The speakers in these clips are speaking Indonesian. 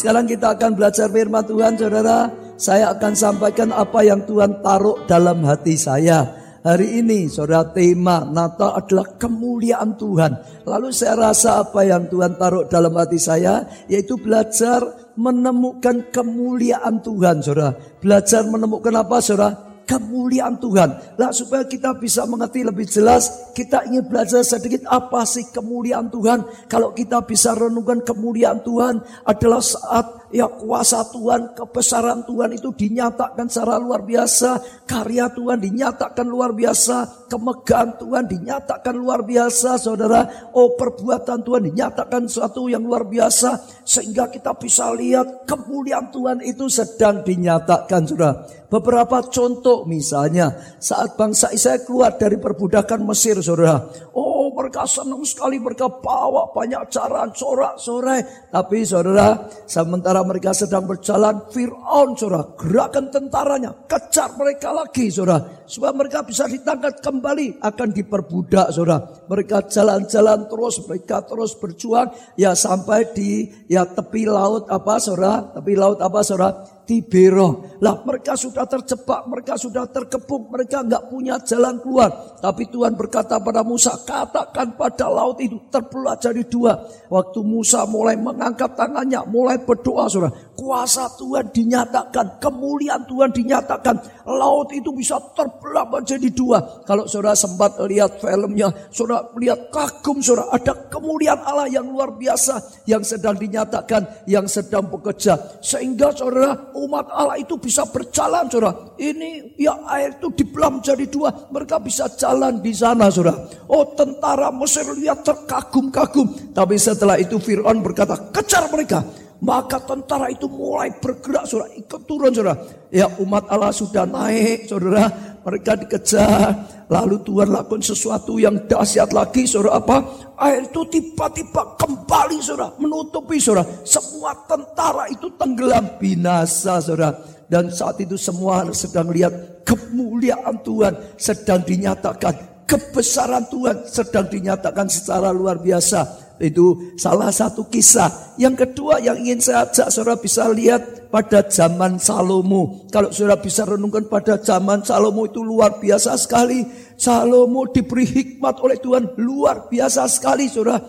Sekarang kita akan belajar firman Tuhan, saudara. Saya akan sampaikan apa yang Tuhan taruh dalam hati saya. Hari ini saudara tema Natal adalah kemuliaan Tuhan. Lalu saya rasa apa yang Tuhan taruh dalam hati saya yaitu belajar menemukan kemuliaan Tuhan saudara. Belajar menemukan apa saudara? Kemuliaan Tuhan. Lah supaya kita bisa mengerti lebih jelas, kita ingin belajar sedikit apa sih kemuliaan Tuhan. Kalau kita bisa renungkan kemuliaan Tuhan adalah saat ya kuasa Tuhan, kebesaran Tuhan itu dinyatakan secara luar biasa, karya Tuhan dinyatakan luar biasa, kemegahan Tuhan dinyatakan luar biasa, saudara. Oh perbuatan Tuhan dinyatakan suatu yang luar biasa, sehingga kita bisa lihat kemuliaan Tuhan itu sedang dinyatakan, saudara. Beberapa contoh misalnya saat bangsa Israel keluar dari perbudakan Mesir, saudara. Oh mereka senang sekali mereka bawa banyak jaran sorak-sorai. Tapi saudara, sementara mereka sedang berjalan, Fir'aun saudara, gerakan tentaranya, kejar mereka lagi saudara. Supaya mereka bisa ditangkap kembali, akan diperbudak saudara. Mereka jalan-jalan terus, mereka terus berjuang, ya sampai di ya tepi laut apa saudara, tepi laut apa saudara, Tibero. Lah mereka sudah terjebak, mereka sudah terkepung, mereka nggak punya jalan keluar. Tapi Tuhan berkata pada Musa, katakan pada laut itu terbelah jadi dua. Waktu Musa mulai mengangkat tangannya, mulai berdoa saudara. Kuasa Tuhan dinyatakan, kemuliaan Tuhan dinyatakan. Laut itu bisa terbelah menjadi dua. Kalau saudara sempat lihat filmnya, saudara lihat kagum saudara. Ada kemuliaan Allah yang luar biasa yang sedang dinyatakan, yang sedang bekerja. Sehingga saudara umat Allah itu bisa berjalan saudara. Ini ya air itu dibelah menjadi dua. Mereka bisa jalan di sana saudara. Oh tentara Mesir lihat terkagum-kagum. Tapi setelah itu Fir'aun berkata kejar mereka. Maka tentara itu mulai bergerak saudara. Ikut turun saudara. Ya umat Allah sudah naik saudara. Mereka dikejar. Lalu Tuhan lakukan sesuatu yang dahsyat lagi saudara apa? Air itu tiba-tiba kembali saudara. Menutupi saudara. Semua tentara itu tenggelam binasa saudara. Dan saat itu semua sedang lihat kemuliaan Tuhan sedang dinyatakan. Kebesaran Tuhan sedang dinyatakan secara luar biasa. Itu salah satu kisah. Yang kedua yang ingin saya ajak saudara bisa lihat pada zaman Salomo. Kalau saudara bisa renungkan pada zaman Salomo itu luar biasa sekali. Salomo diberi hikmat oleh Tuhan luar biasa sekali saudara.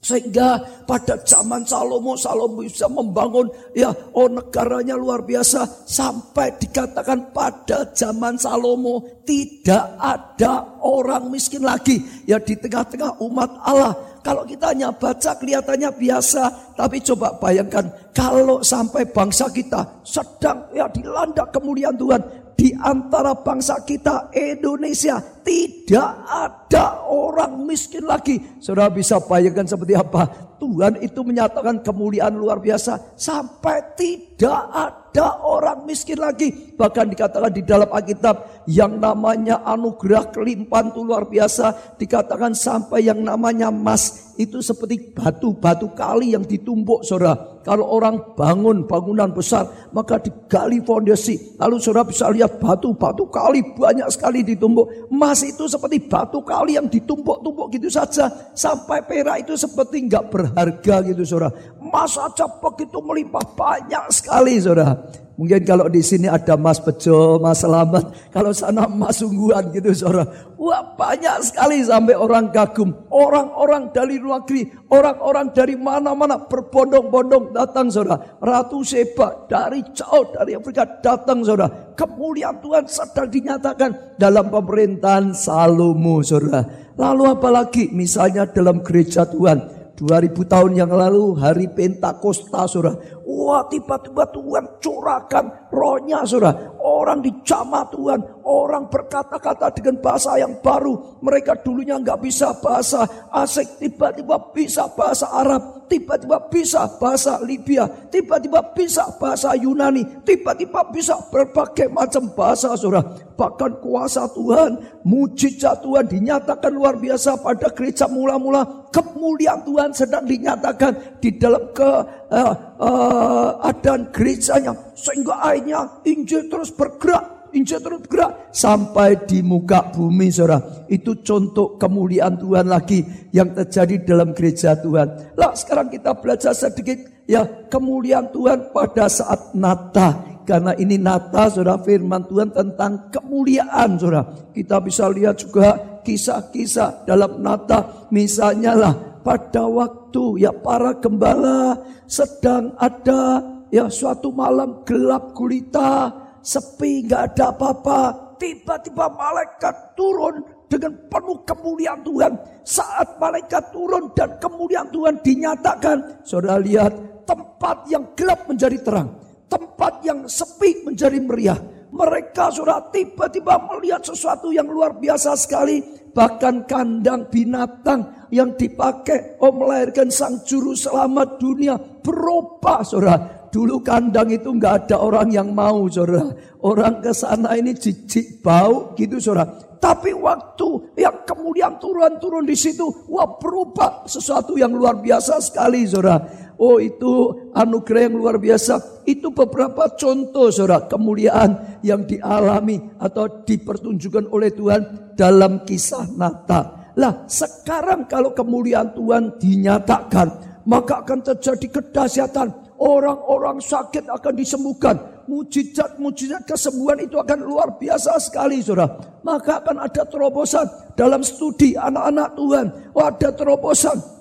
Sehingga pada zaman Salomo, Salomo bisa membangun ya oh negaranya luar biasa. Sampai dikatakan pada zaman Salomo tidak ada orang miskin lagi. Ya di tengah-tengah umat Allah kalau kita hanya baca kelihatannya biasa, tapi coba bayangkan kalau sampai bangsa kita sedang ya dilanda kemuliaan Tuhan di antara bangsa kita Indonesia tidak ada orang miskin lagi. Saudara bisa bayangkan seperti apa? Tuhan itu menyatakan kemuliaan luar biasa sampai tidak ada orang miskin lagi. Bahkan dikatakan di dalam Alkitab yang namanya anugerah kelimpahan itu luar biasa. Dikatakan sampai yang namanya emas itu seperti batu-batu kali yang ditumpuk saudara. Kalau orang bangun bangunan besar maka digali fondasi. Lalu saudara bisa lihat batu-batu kali banyak sekali ditumpuk. Emas itu seperti batu kali yang ditumpuk-tumpuk gitu saja. Sampai perak itu seperti nggak ber berharga gitu saudara. Emas saja begitu melimpah banyak sekali saudara. Mungkin kalau di sini ada Mas Bejo, Mas Selamat. Kalau sana Mas Sungguhan gitu saudara. Wah banyak sekali sampai orang kagum. Orang-orang dari luar negeri. Orang-orang dari mana-mana berbondong-bondong datang saudara. Ratu Seba dari jauh dari Afrika datang saudara. Kemuliaan Tuhan sedang dinyatakan dalam pemerintahan Salomo saudara. Lalu apalagi misalnya dalam gereja Tuhan. 2000 tahun yang lalu hari Pentakosta saudara. Wah tiba-tiba Tuhan curahkan rohnya saudara. Orang dijamah Tuhan. Orang berkata-kata dengan bahasa yang baru. Mereka dulunya nggak bisa bahasa asik. Tiba-tiba bisa bahasa Arab. Tiba-tiba bisa bahasa Libya. Tiba-tiba bisa bahasa Yunani. Tiba-tiba bisa berbagai macam bahasa saudara. Bahkan kuasa Tuhan, mujizat Tuhan dinyatakan luar biasa pada gereja mula-mula kemuliaan Tuhan sedang dinyatakan di dalam ke uh, uh, adaan gerejanya sehingga akhirnya Injil terus bergerak injil terus bergerak sampai di muka bumi saudara. Itu contoh kemuliaan Tuhan lagi yang terjadi dalam gereja Tuhan. Lah sekarang kita belajar sedikit ya kemuliaan Tuhan pada saat Natal. Karena ini Nata, saudara firman Tuhan tentang kemuliaan, saudara. Kita bisa lihat juga kisah-kisah dalam Nata. Misalnya lah, pada waktu ya para gembala sedang ada ya suatu malam gelap gulita, sepi nggak ada apa-apa. Tiba-tiba malaikat turun dengan penuh kemuliaan Tuhan. Saat malaikat turun dan kemuliaan Tuhan dinyatakan, saudara lihat tempat yang gelap menjadi terang, tempat yang sepi menjadi meriah. Mereka sudah tiba-tiba melihat sesuatu yang luar biasa sekali. Bahkan kandang binatang yang dipakai oh melahirkan sang juru selamat dunia berubah saudara Dulu kandang itu nggak ada orang yang mau, saudara. Orang ke sana ini jijik bau gitu, saudara. Tapi waktu yang kemudian turun-turun di situ, wah berubah sesuatu yang luar biasa sekali, saudara. Oh itu anugerah yang luar biasa. Itu beberapa contoh saudara kemuliaan yang dialami atau dipertunjukkan oleh Tuhan dalam kisah Natal. Lah sekarang kalau kemuliaan Tuhan dinyatakan maka akan terjadi kedahsyatan Orang-orang sakit akan disembuhkan. Mujizat-mujizat kesembuhan itu akan luar biasa sekali saudara. Maka akan ada terobosan dalam studi anak-anak Tuhan. Oh, ada terobosan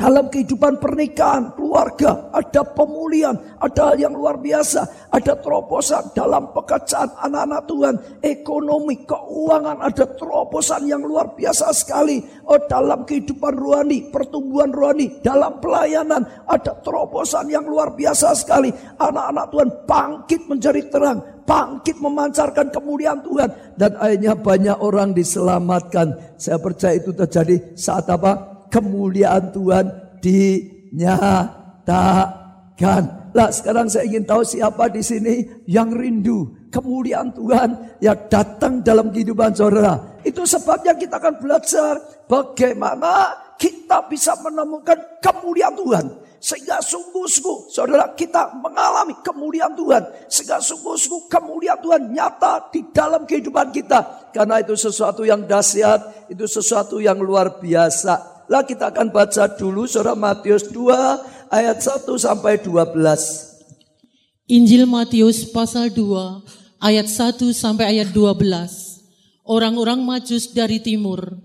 dalam kehidupan pernikahan, keluarga, ada pemulihan, ada hal yang luar biasa, ada terobosan dalam pekerjaan anak-anak Tuhan, ekonomi, keuangan, ada terobosan yang luar biasa sekali. Oh, dalam kehidupan rohani, pertumbuhan rohani, dalam pelayanan, ada terobosan yang luar biasa sekali. Anak-anak Tuhan bangkit menjadi terang, bangkit memancarkan kemuliaan Tuhan. Dan akhirnya banyak orang diselamatkan. Saya percaya itu terjadi saat apa? Kemuliaan Tuhan dinyatakan. Lah sekarang saya ingin tahu siapa di sini yang rindu kemuliaan Tuhan yang datang dalam kehidupan saudara. Itu sebabnya kita akan belajar bagaimana kita bisa menemukan kemuliaan Tuhan. Sehingga sungguh-sungguh saudara kita mengalami kemuliaan Tuhan. Sehingga sungguh-sungguh kemuliaan Tuhan nyata di dalam kehidupan kita. Karena itu sesuatu yang dahsyat, itu sesuatu yang luar biasa. Lah kita akan baca dulu surah Matius 2 ayat 1 sampai 12. Injil Matius pasal 2 ayat 1 sampai ayat 12. Orang-orang Majus dari timur.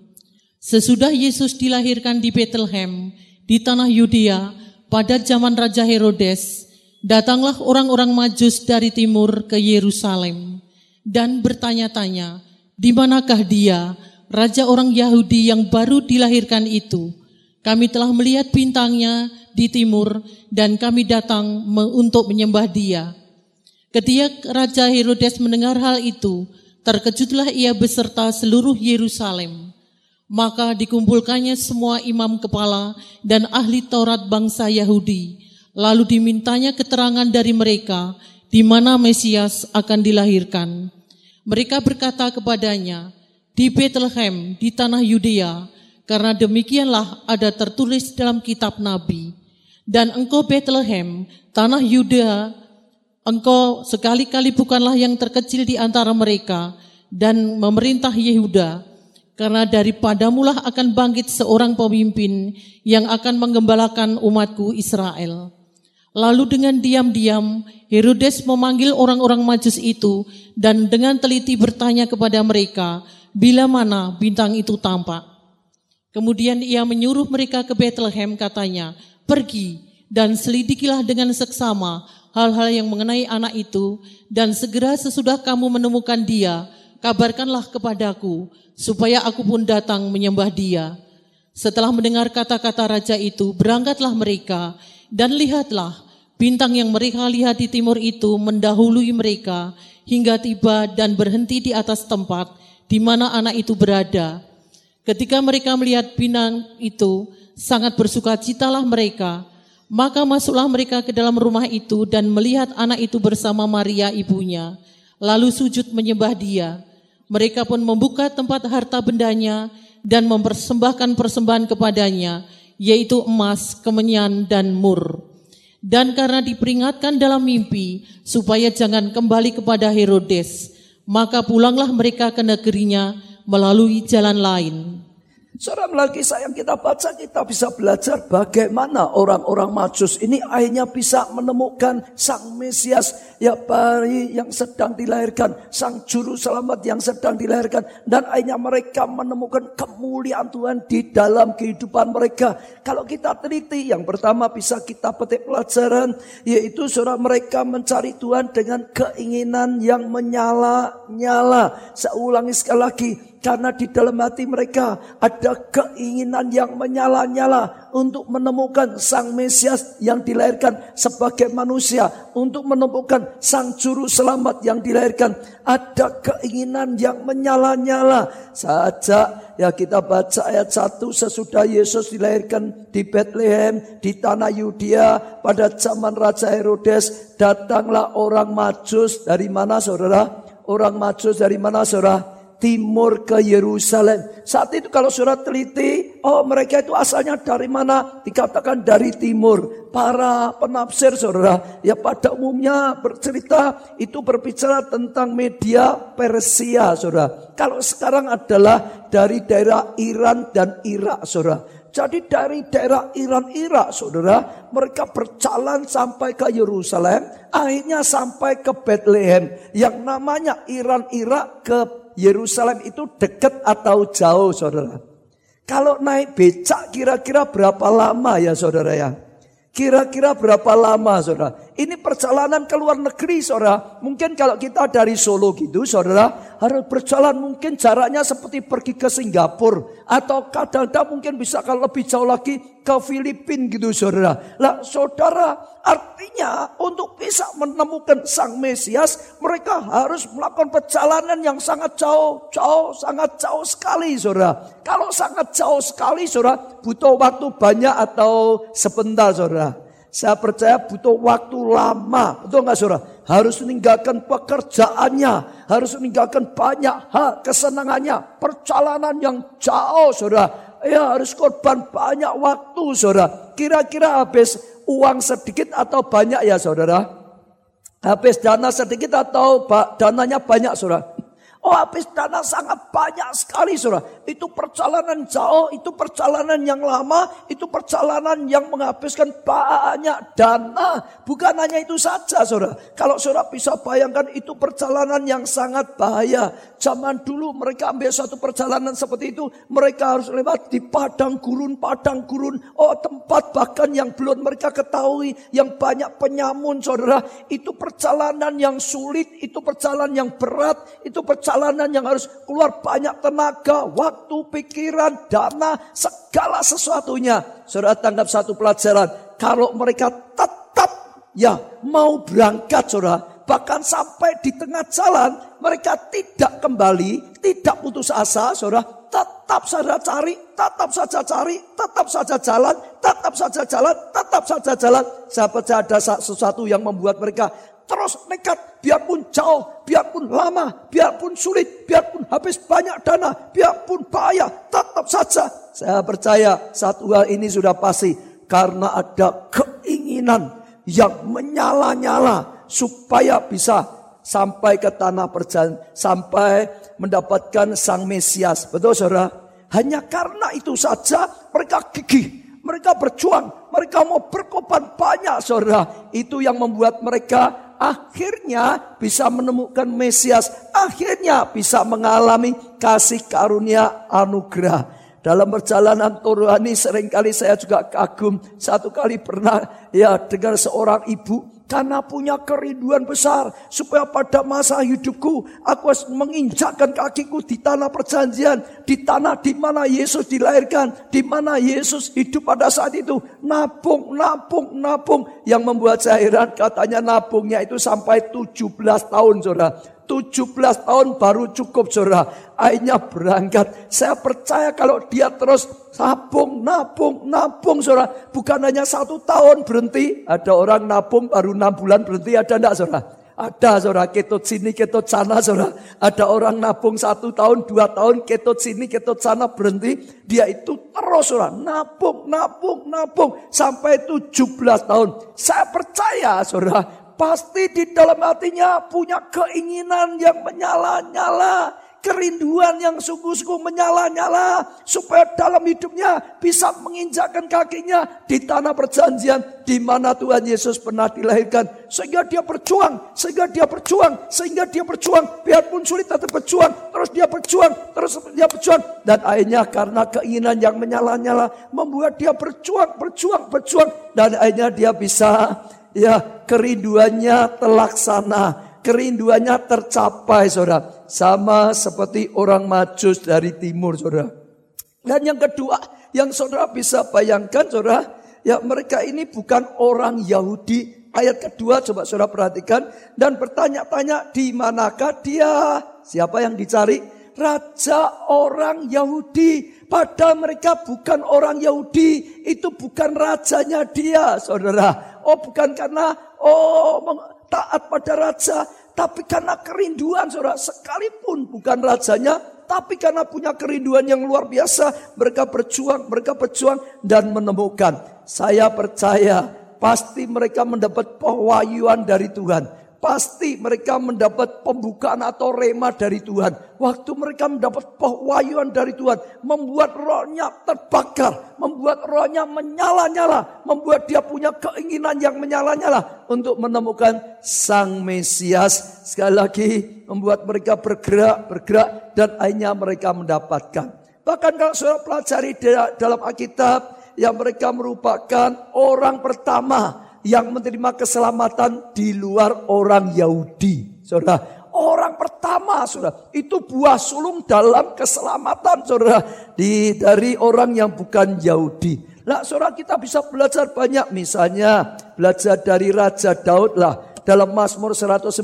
Sesudah Yesus dilahirkan di Bethlehem di tanah Yudea pada zaman Raja Herodes, datanglah orang-orang Majus dari timur ke Yerusalem dan bertanya-tanya, di manakah dia? Raja orang Yahudi yang baru dilahirkan itu. Kami telah melihat bintangnya di timur dan kami datang untuk menyembah dia. Ketika Raja Herodes mendengar hal itu, terkejutlah ia beserta seluruh Yerusalem. Maka dikumpulkannya semua imam kepala dan ahli Taurat bangsa Yahudi. Lalu dimintanya keterangan dari mereka di mana Mesias akan dilahirkan. Mereka berkata kepadanya, di Bethlehem di tanah Yudea karena demikianlah ada tertulis dalam kitab nabi dan engkau Bethlehem tanah Yudea engkau sekali-kali bukanlah yang terkecil di antara mereka dan memerintah Yehuda karena daripadamulah akan bangkit seorang pemimpin yang akan menggembalakan umatku Israel. Lalu dengan diam-diam Herodes memanggil orang-orang majus itu dan dengan teliti bertanya kepada mereka, bila mana bintang itu tampak. Kemudian ia menyuruh mereka ke Bethlehem katanya, pergi dan selidikilah dengan seksama hal-hal yang mengenai anak itu dan segera sesudah kamu menemukan dia, kabarkanlah kepadaku supaya aku pun datang menyembah dia. Setelah mendengar kata-kata raja itu, berangkatlah mereka dan lihatlah bintang yang mereka lihat di timur itu mendahului mereka hingga tiba dan berhenti di atas tempat di mana anak itu berada. Ketika mereka melihat binang itu, sangat bersukacitalah mereka. Maka masuklah mereka ke dalam rumah itu dan melihat anak itu bersama Maria ibunya. Lalu sujud menyembah dia. Mereka pun membuka tempat harta bendanya dan mempersembahkan persembahan kepadanya, yaitu emas, kemenyan, dan mur. Dan karena diperingatkan dalam mimpi, supaya jangan kembali kepada Herodes, Maka pulanglah mereka ke negerinya melalui jalan lain. Seorang lagi sayang kita baca kita bisa belajar bagaimana orang-orang majus ini akhirnya bisa menemukan sang Mesias ya bayi yang sedang dilahirkan, sang juru selamat yang sedang dilahirkan dan akhirnya mereka menemukan kemuliaan Tuhan di dalam kehidupan mereka. Kalau kita teliti yang pertama bisa kita petik pelajaran yaitu saudara mereka mencari Tuhan dengan keinginan yang menyala-nyala. Saya ulangi sekali lagi karena di dalam hati mereka ada keinginan yang menyala-nyala untuk menemukan sang Mesias yang dilahirkan sebagai manusia. Untuk menemukan sang juru selamat yang dilahirkan. Ada keinginan yang menyala-nyala. Saja ya kita baca ayat 1 sesudah Yesus dilahirkan di Bethlehem di tanah Yudea pada zaman Raja Herodes datanglah orang Majus dari mana saudara? Orang Majus dari mana saudara? Timur ke Yerusalem. Saat itu kalau surat teliti, oh mereka itu asalnya dari mana? Dikatakan dari timur. Para penafsir saudara, ya pada umumnya bercerita itu berbicara tentang media Persia saudara. Kalau sekarang adalah dari daerah Iran dan Irak saudara. Jadi dari daerah Iran Irak saudara, mereka berjalan sampai ke Yerusalem, akhirnya sampai ke Bethlehem yang namanya Iran Irak ke Yerusalem itu dekat atau jauh saudara? Kalau naik becak kira-kira berapa lama ya saudara ya? Kira-kira berapa lama saudara? Ini perjalanan ke luar negeri saudara. Mungkin kalau kita dari Solo gitu saudara. Harus berjalan mungkin jaraknya seperti pergi ke Singapura. Atau kadang-kadang mungkin bisa kalau lebih jauh lagi ke Filipina gitu saudara. Lah saudara artinya untuk bisa menemukan sang Mesias. Mereka harus melakukan perjalanan yang sangat jauh. Jauh, sangat jauh sekali saudara. Kalau sangat jauh sekali saudara butuh waktu banyak atau sebentar saudara. Saya percaya butuh waktu lama. Betul nggak saudara? Harus meninggalkan pekerjaannya. Harus meninggalkan banyak hal kesenangannya. Perjalanan yang jauh saudara. Ya harus korban banyak waktu saudara. Kira-kira habis uang sedikit atau banyak ya saudara? Habis dana sedikit atau dananya banyak saudara? Oh habis dana sangat banyak sekali saudara. Itu perjalanan jauh, itu perjalanan yang lama, itu perjalanan yang menghabiskan banyak dana. Bukan hanya itu saja saudara. Kalau saudara bisa bayangkan itu perjalanan yang sangat bahaya. Zaman dulu mereka ambil satu perjalanan seperti itu. Mereka harus lewat di padang gurun, padang gurun. Oh tempat bahkan yang belum mereka ketahui. Yang banyak penyamun saudara. Itu perjalanan yang sulit, itu perjalanan yang berat, itu perjalanan yang harus keluar banyak tenaga, waktu, pikiran, dana, segala sesuatunya. Saudara tanggap satu pelajaran. Kalau mereka tetap ya mau berangkat saudara. Bahkan sampai di tengah jalan mereka tidak kembali, tidak putus asa saudara. Tetap saja cari, tetap saja cari, tetap saja jalan, tetap saja jalan, tetap saja jalan. Saya percaya ada sesuatu yang membuat mereka terus nekat, biarpun jauh, biarpun lama, biarpun sulit, biarpun habis banyak dana, biarpun bahaya, tetap saja. Saya percaya satu hal ini sudah pasti karena ada keinginan yang menyala-nyala supaya bisa sampai ke tanah perjalanan, sampai mendapatkan sang Mesias. Betul saudara? Hanya karena itu saja mereka gigih mereka berjuang, mereka mau berkorban banyak saudara. Itu yang membuat mereka akhirnya bisa menemukan Mesias, akhirnya bisa mengalami kasih karunia anugerah. Dalam perjalanan Turuhani sering kali saya juga kagum. Satu kali pernah ya dengar seorang ibu karena punya kerinduan besar supaya pada masa hidupku aku harus menginjakkan kakiku di tanah perjanjian, di tanah di mana Yesus dilahirkan, di mana Yesus hidup pada saat itu. Nabung, nabung, nabung. Yang membuat saya heran katanya nabungnya itu sampai 17 tahun saudara. 17 tahun baru cukup saudara. Akhirnya berangkat. Saya percaya kalau dia terus nabung, nabung, nabung saudara. Bukan hanya satu tahun berhenti. Ada orang nabung baru enam bulan berhenti. Ada enggak saudara? Ada saudara ketut sini ketut sana saudara. Ada orang nabung satu tahun dua tahun ketut sini ketut sana berhenti. Dia itu terus saudara nabung nabung nabung sampai 17 tahun. Saya percaya saudara Pasti di dalam hatinya punya keinginan yang menyala-nyala kerinduan yang sungguh-sungguh menyala-nyala supaya dalam hidupnya bisa menginjakkan kakinya di tanah perjanjian di mana Tuhan Yesus pernah dilahirkan. Sehingga dia berjuang sehingga dia berjuang sehingga dia berjuang. Biarpun sulit tetap berjuang. Terus dia berjuang terus dia berjuang. Dan akhirnya karena keinginan yang menyala-nyala membuat dia berjuang berjuang berjuang. Dan akhirnya dia bisa ya kerinduannya terlaksana kerinduannya tercapai saudara. Sama seperti orang majus dari timur saudara. Dan yang kedua yang saudara bisa bayangkan saudara. Ya mereka ini bukan orang Yahudi. Ayat kedua coba saudara perhatikan. Dan bertanya-tanya di manakah dia. Siapa yang dicari? Raja orang Yahudi. Padahal mereka bukan orang Yahudi. Itu bukan rajanya dia saudara. Oh bukan karena oh taat pada raja, tapi karena kerinduan saudara, sekalipun bukan rajanya, tapi karena punya kerinduan yang luar biasa, mereka berjuang, mereka berjuang dan menemukan. Saya percaya pasti mereka mendapat pewahyuan dari Tuhan. Pasti mereka mendapat pembukaan atau rema dari Tuhan. Waktu mereka mendapat pewahyuan dari Tuhan. Membuat rohnya terbakar. Membuat rohnya menyala-nyala. Membuat dia punya keinginan yang menyala-nyala. Untuk menemukan Sang Mesias. Sekali lagi membuat mereka bergerak, bergerak. Dan akhirnya mereka mendapatkan. Bahkan kalau saudara pelajari dalam Alkitab. Yang mereka merupakan orang pertama yang menerima keselamatan di luar orang Yahudi. Saudara, orang pertama saudara, itu buah sulung dalam keselamatan saudara di dari orang yang bukan Yahudi. Nah, saudara kita bisa belajar banyak misalnya belajar dari Raja Daud lah dalam Mazmur 119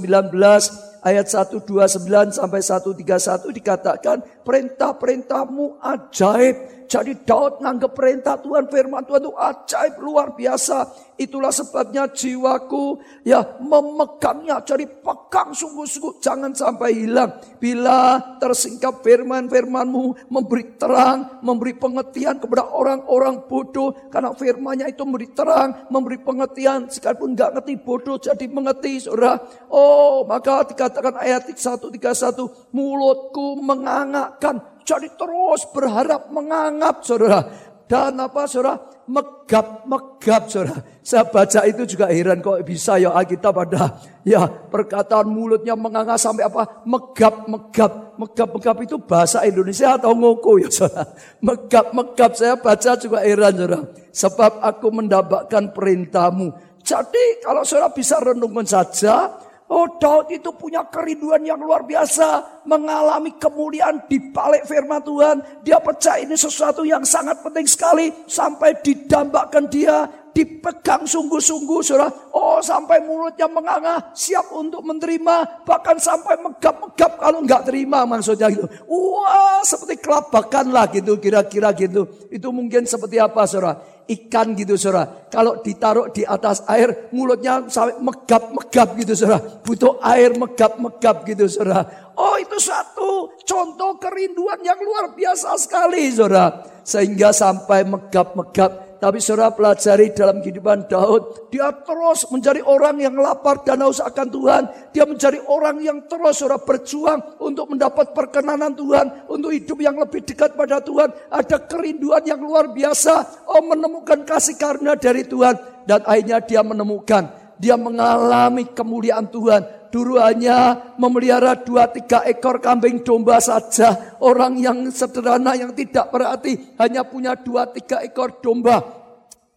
ayat 129 sampai 131 dikatakan perintah-perintahmu ajaib jadi Daud nganggap perintah Tuhan, firman Tuhan itu ajaib luar biasa. Itulah sebabnya jiwaku ya memegangnya. Jadi pegang sungguh-sungguh jangan sampai hilang. Bila tersingkap firman-firmanmu memberi terang, memberi pengertian kepada orang-orang bodoh. Karena firmannya itu memberi terang, memberi pengertian. Sekalipun nggak ngerti bodoh jadi mengerti saudara. Oh maka dikatakan ayat 131 mulutku mengangakkan jadi terus berharap menganggap saudara. Dan apa saudara? Megap, megap saudara. Saya baca itu juga heran kok bisa ya Alkitab ada. Ya perkataan mulutnya menganga sampai apa? Megap, megap. Megap, megap itu bahasa Indonesia atau ngoko ya saudara. Megap, megap saya baca juga heran saudara. Sebab aku mendapatkan perintahmu. Jadi kalau saudara bisa renungkan saja Oh Daud itu punya kerinduan yang luar biasa. Mengalami kemuliaan di balik firman Tuhan. Dia percaya ini sesuatu yang sangat penting sekali. Sampai didambakan dia. Dipegang sungguh-sungguh saudara. Oh sampai mulutnya menganga. Siap untuk menerima. Bahkan sampai megap-megap kalau nggak terima maksudnya gitu. Wah seperti kelabakan lah gitu kira-kira gitu. Itu mungkin seperti apa saudara ikan gitu saudara. Kalau ditaruh di atas air mulutnya sampai megap-megap gitu saudara. Butuh air megap-megap gitu saudara. Oh itu satu contoh kerinduan yang luar biasa sekali saudara. Sehingga sampai megap-megap tapi saudara pelajari dalam kehidupan Daud, dia terus mencari orang yang lapar dan haus akan Tuhan. Dia mencari orang yang terus saudara berjuang untuk mendapat perkenanan Tuhan, untuk hidup yang lebih dekat pada Tuhan. Ada kerinduan yang luar biasa, oh menemukan kasih karunia dari Tuhan dan akhirnya dia menemukan, dia mengalami kemuliaan Tuhan. Dulu hanya memelihara dua tiga ekor kambing domba saja. Orang yang sederhana yang tidak berarti hanya punya dua tiga ekor domba.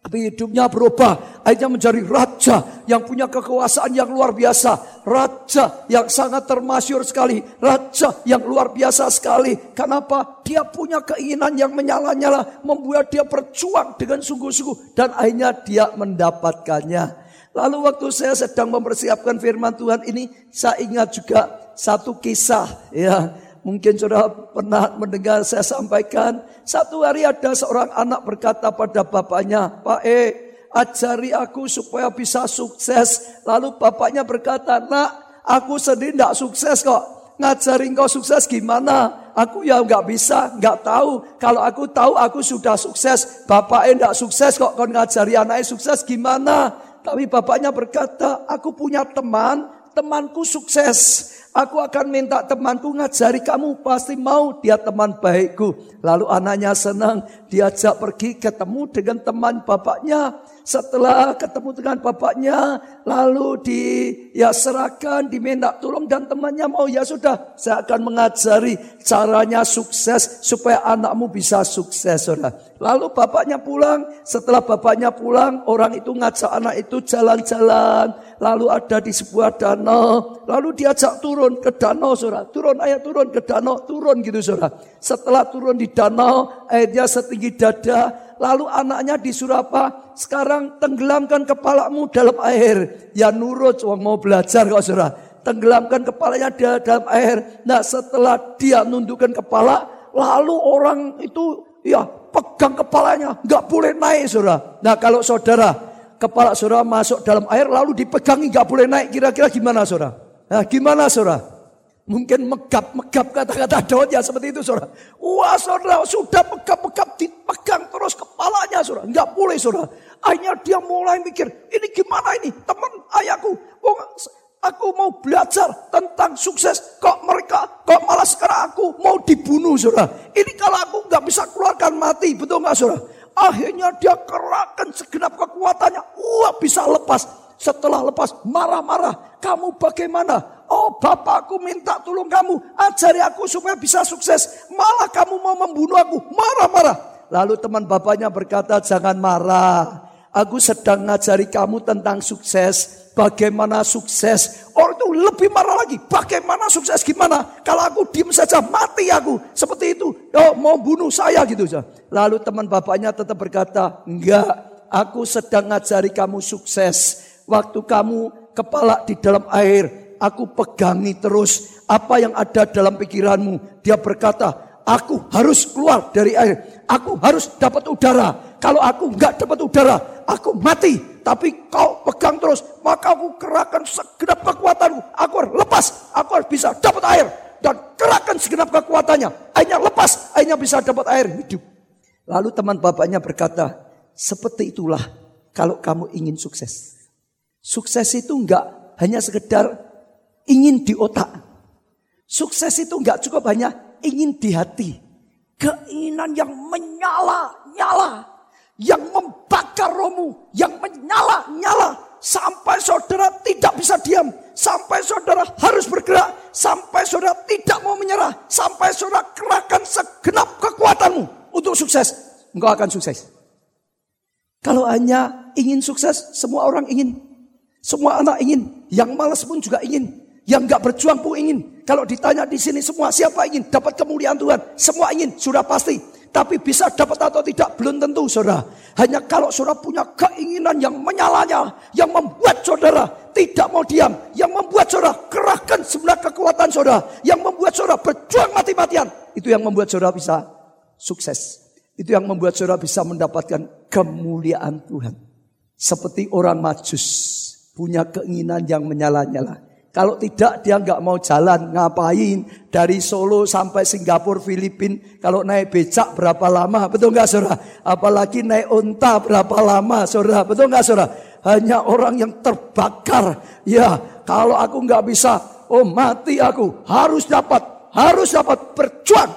Tapi hidupnya berubah. Akhirnya menjadi raja yang punya kekuasaan yang luar biasa. Raja yang sangat termasyur sekali. Raja yang luar biasa sekali. Kenapa? Dia punya keinginan yang menyala-nyala. Membuat dia berjuang dengan sungguh-sungguh. Dan akhirnya dia mendapatkannya. Lalu waktu saya sedang mempersiapkan firman Tuhan ini, saya ingat juga satu kisah ya. Mungkin sudah pernah mendengar saya sampaikan. Satu hari ada seorang anak berkata pada bapaknya, Pak E, ajari aku supaya bisa sukses. Lalu bapaknya berkata, nak aku sendiri tidak sukses kok. Ngajarin kau sukses gimana? Aku ya nggak bisa, nggak tahu. Kalau aku tahu aku sudah sukses. Bapaknya tidak sukses kok, kau ngajari anaknya sukses gimana? Tapi bapaknya berkata, aku punya teman, temanku sukses. Aku akan minta temanku ngajari kamu pasti mau dia teman baikku. Lalu anaknya senang diajak pergi ketemu dengan teman bapaknya. Setelah ketemu dengan bapaknya lalu di ya serahkan diminta tolong dan temannya mau ya sudah saya akan mengajari caranya sukses supaya anakmu bisa sukses saudara. Lalu bapaknya pulang, setelah bapaknya pulang orang itu ngajak anak itu jalan-jalan lalu ada di sebuah danau, lalu diajak turun ke danau saudara. Turun ayah turun ke danau, turun gitu saudara. Setelah turun di danau, airnya setinggi dada, lalu anaknya disuruh apa? Sekarang tenggelamkan kepalamu dalam air. Ya nurut, wong mau belajar kok saudara. Tenggelamkan kepalanya di dalam air. Nah setelah dia nundukkan kepala, lalu orang itu ya pegang kepalanya, nggak boleh naik saudara. Nah kalau saudara kepala saudara masuk dalam air lalu dipegangi nggak boleh naik kira-kira gimana saudara? Nah, gimana saudara? Mungkin megap-megap kata-kata Daud ya seperti itu saudara. Wah saudara sudah megap-megap dipegang terus kepalanya saudara. Nggak boleh saudara. Akhirnya dia mulai mikir ini gimana ini teman ayahku. Oh, aku mau belajar tentang sukses. Kok mereka, kok malah sekarang aku mau dibunuh saudara. Ini kalau aku nggak bisa keluarkan mati betul nggak saudara? Akhirnya dia kerahkan segenap kekuatannya. Wah bisa lepas. Setelah lepas marah-marah. Kamu bagaimana? Oh bapakku minta tolong kamu. Ajari aku supaya bisa sukses. Malah kamu mau membunuh aku. Marah-marah. Lalu teman bapaknya berkata jangan marah. Aku sedang ngajari kamu tentang sukses bagaimana sukses. Orang itu lebih marah lagi. Bagaimana sukses gimana? Kalau aku diem saja mati aku. Seperti itu. Oh, mau bunuh saya gitu. Lalu teman bapaknya tetap berkata, enggak. Aku sedang ngajari kamu sukses. Waktu kamu kepala di dalam air. Aku pegangi terus apa yang ada dalam pikiranmu. Dia berkata, aku harus keluar dari air. Aku harus dapat udara. Kalau aku enggak dapat udara, aku mati tapi kau pegang terus, maka aku kerahkan segenap kekuatanku. Aku harus lepas, aku harus bisa dapat air. Dan kerahkan segenap kekuatannya. Airnya lepas, airnya bisa dapat air hidup. Lalu teman bapaknya berkata, seperti itulah kalau kamu ingin sukses. Sukses itu enggak hanya sekedar ingin di otak. Sukses itu enggak cukup hanya ingin di hati. Keinginan yang menyala-nyala yang membakar rohmu, yang menyala-nyala sampai saudara tidak bisa diam, sampai saudara harus bergerak, sampai saudara tidak mau menyerah, sampai saudara kerahkan segenap kekuatanmu untuk sukses. Engkau akan sukses. Kalau hanya ingin sukses, semua orang ingin. Semua anak ingin. Yang malas pun juga ingin. Yang nggak berjuang pun ingin. Kalau ditanya di sini semua siapa ingin dapat kemuliaan Tuhan, semua ingin, sudah pasti. Tapi bisa dapat atau tidak belum tentu saudara. Hanya kalau saudara punya keinginan yang menyalanya. Yang membuat saudara tidak mau diam. Yang membuat saudara kerahkan sebelah kekuatan saudara. Yang membuat saudara berjuang mati-matian. Itu yang membuat saudara bisa sukses. Itu yang membuat saudara bisa mendapatkan kemuliaan Tuhan. Seperti orang majus. Punya keinginan yang menyala-nyala. Kalau tidak dia nggak mau jalan, ngapain? Dari Solo sampai Singapura, Filipina. Kalau naik becak berapa lama? Betul nggak saudara? Apalagi naik unta berapa lama saudara? Betul nggak saudara? Hanya orang yang terbakar. Ya, kalau aku nggak bisa, oh mati aku. Harus dapat, harus dapat berjuang.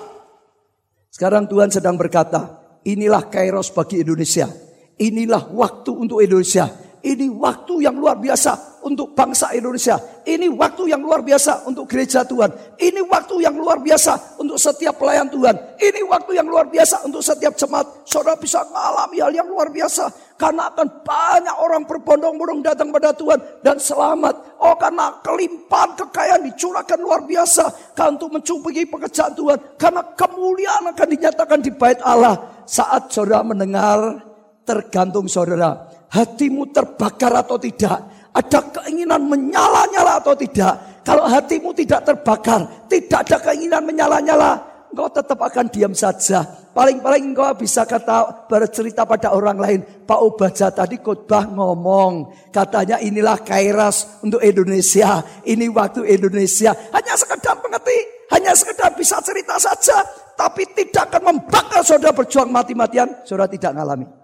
Sekarang Tuhan sedang berkata, inilah kairos bagi Indonesia. Inilah waktu untuk Indonesia. Ini waktu yang luar biasa untuk bangsa Indonesia. Ini waktu yang luar biasa untuk gereja Tuhan. Ini waktu yang luar biasa untuk setiap pelayan Tuhan. Ini waktu yang luar biasa untuk setiap jemaat. Saudara bisa mengalami hal yang luar biasa. Karena akan banyak orang berbondong-bondong datang pada Tuhan dan selamat. Oh karena kelimpahan kekayaan dicurahkan luar biasa. Karena untuk mencukupi pekerjaan Tuhan. Karena kemuliaan akan dinyatakan di bait Allah. Saat saudara mendengar tergantung saudara. Hatimu terbakar atau tidak ada keinginan menyala-nyala atau tidak. Kalau hatimu tidak terbakar, tidak ada keinginan menyala-nyala, engkau tetap akan diam saja. Paling-paling engkau bisa kata bercerita pada orang lain. Pak Obaja tadi khotbah ngomong. Katanya inilah kairas untuk Indonesia. Ini waktu Indonesia. Hanya sekedar mengerti. Hanya sekedar bisa cerita saja. Tapi tidak akan membakar saudara berjuang mati-matian. Saudara tidak mengalami.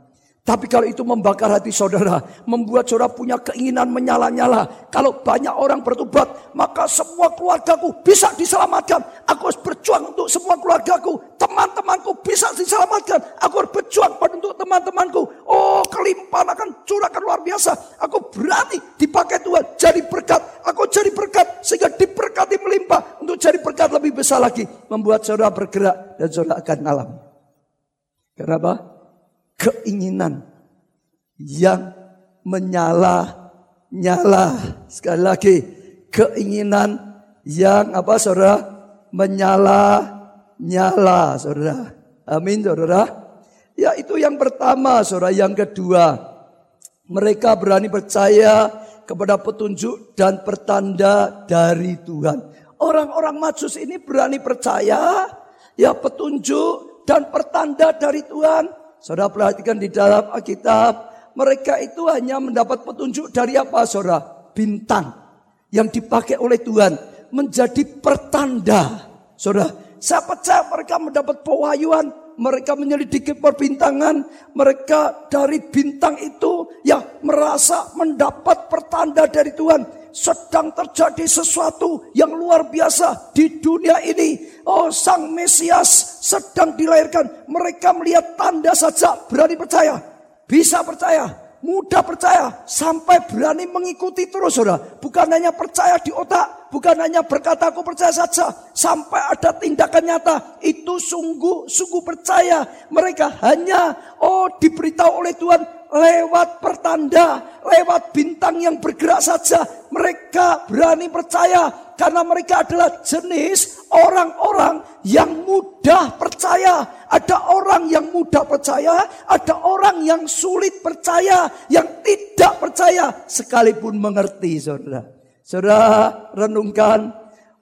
Tapi kalau itu membakar hati saudara, membuat saudara punya keinginan menyala-nyala. Kalau banyak orang bertobat, maka semua keluargaku bisa diselamatkan. Aku harus berjuang untuk semua keluargaku. Teman-temanku bisa diselamatkan. Aku harus berjuang untuk teman-temanku. Oh, kelimpahan akan curahkan luar biasa. Aku berani dipakai Tuhan jadi berkat. Aku jadi berkat sehingga diberkati melimpah. Untuk jadi berkat lebih besar lagi. Membuat saudara bergerak dan saudara akan alami. Kenapa? Keinginan yang menyala-nyala. Sekali lagi, keinginan yang apa saudara? Menyala-nyala saudara. Amin saudara. Ya itu yang pertama saudara. Yang kedua, mereka berani percaya kepada petunjuk dan pertanda dari Tuhan. Orang-orang majus ini berani percaya ya petunjuk dan pertanda dari Tuhan. Saudara perhatikan di dalam Alkitab, mereka itu hanya mendapat petunjuk dari apa saudara? Bintang yang dipakai oleh Tuhan menjadi pertanda. Saudara, saya percaya mereka mendapat pewahyuan, mereka menyelidiki perbintangan, mereka dari bintang itu yang merasa mendapat pertanda dari Tuhan sedang terjadi sesuatu yang luar biasa di dunia ini. Oh, Sang Mesias sedang dilahirkan. Mereka melihat tanda saja berani percaya. Bisa percaya, mudah percaya, sampai berani mengikuti terus, saudara. Bukan hanya percaya di otak, bukan hanya berkata aku percaya saja, sampai ada tindakan nyata. Itu sungguh-sungguh percaya. Mereka hanya, oh diberitahu oleh Tuhan, lewat pertanda, lewat bintang yang bergerak saja. Mereka berani percaya karena mereka adalah jenis orang-orang yang mudah percaya. Ada orang yang mudah percaya, ada orang yang sulit percaya, yang tidak percaya sekalipun mengerti, Saudara. Saudara renungkan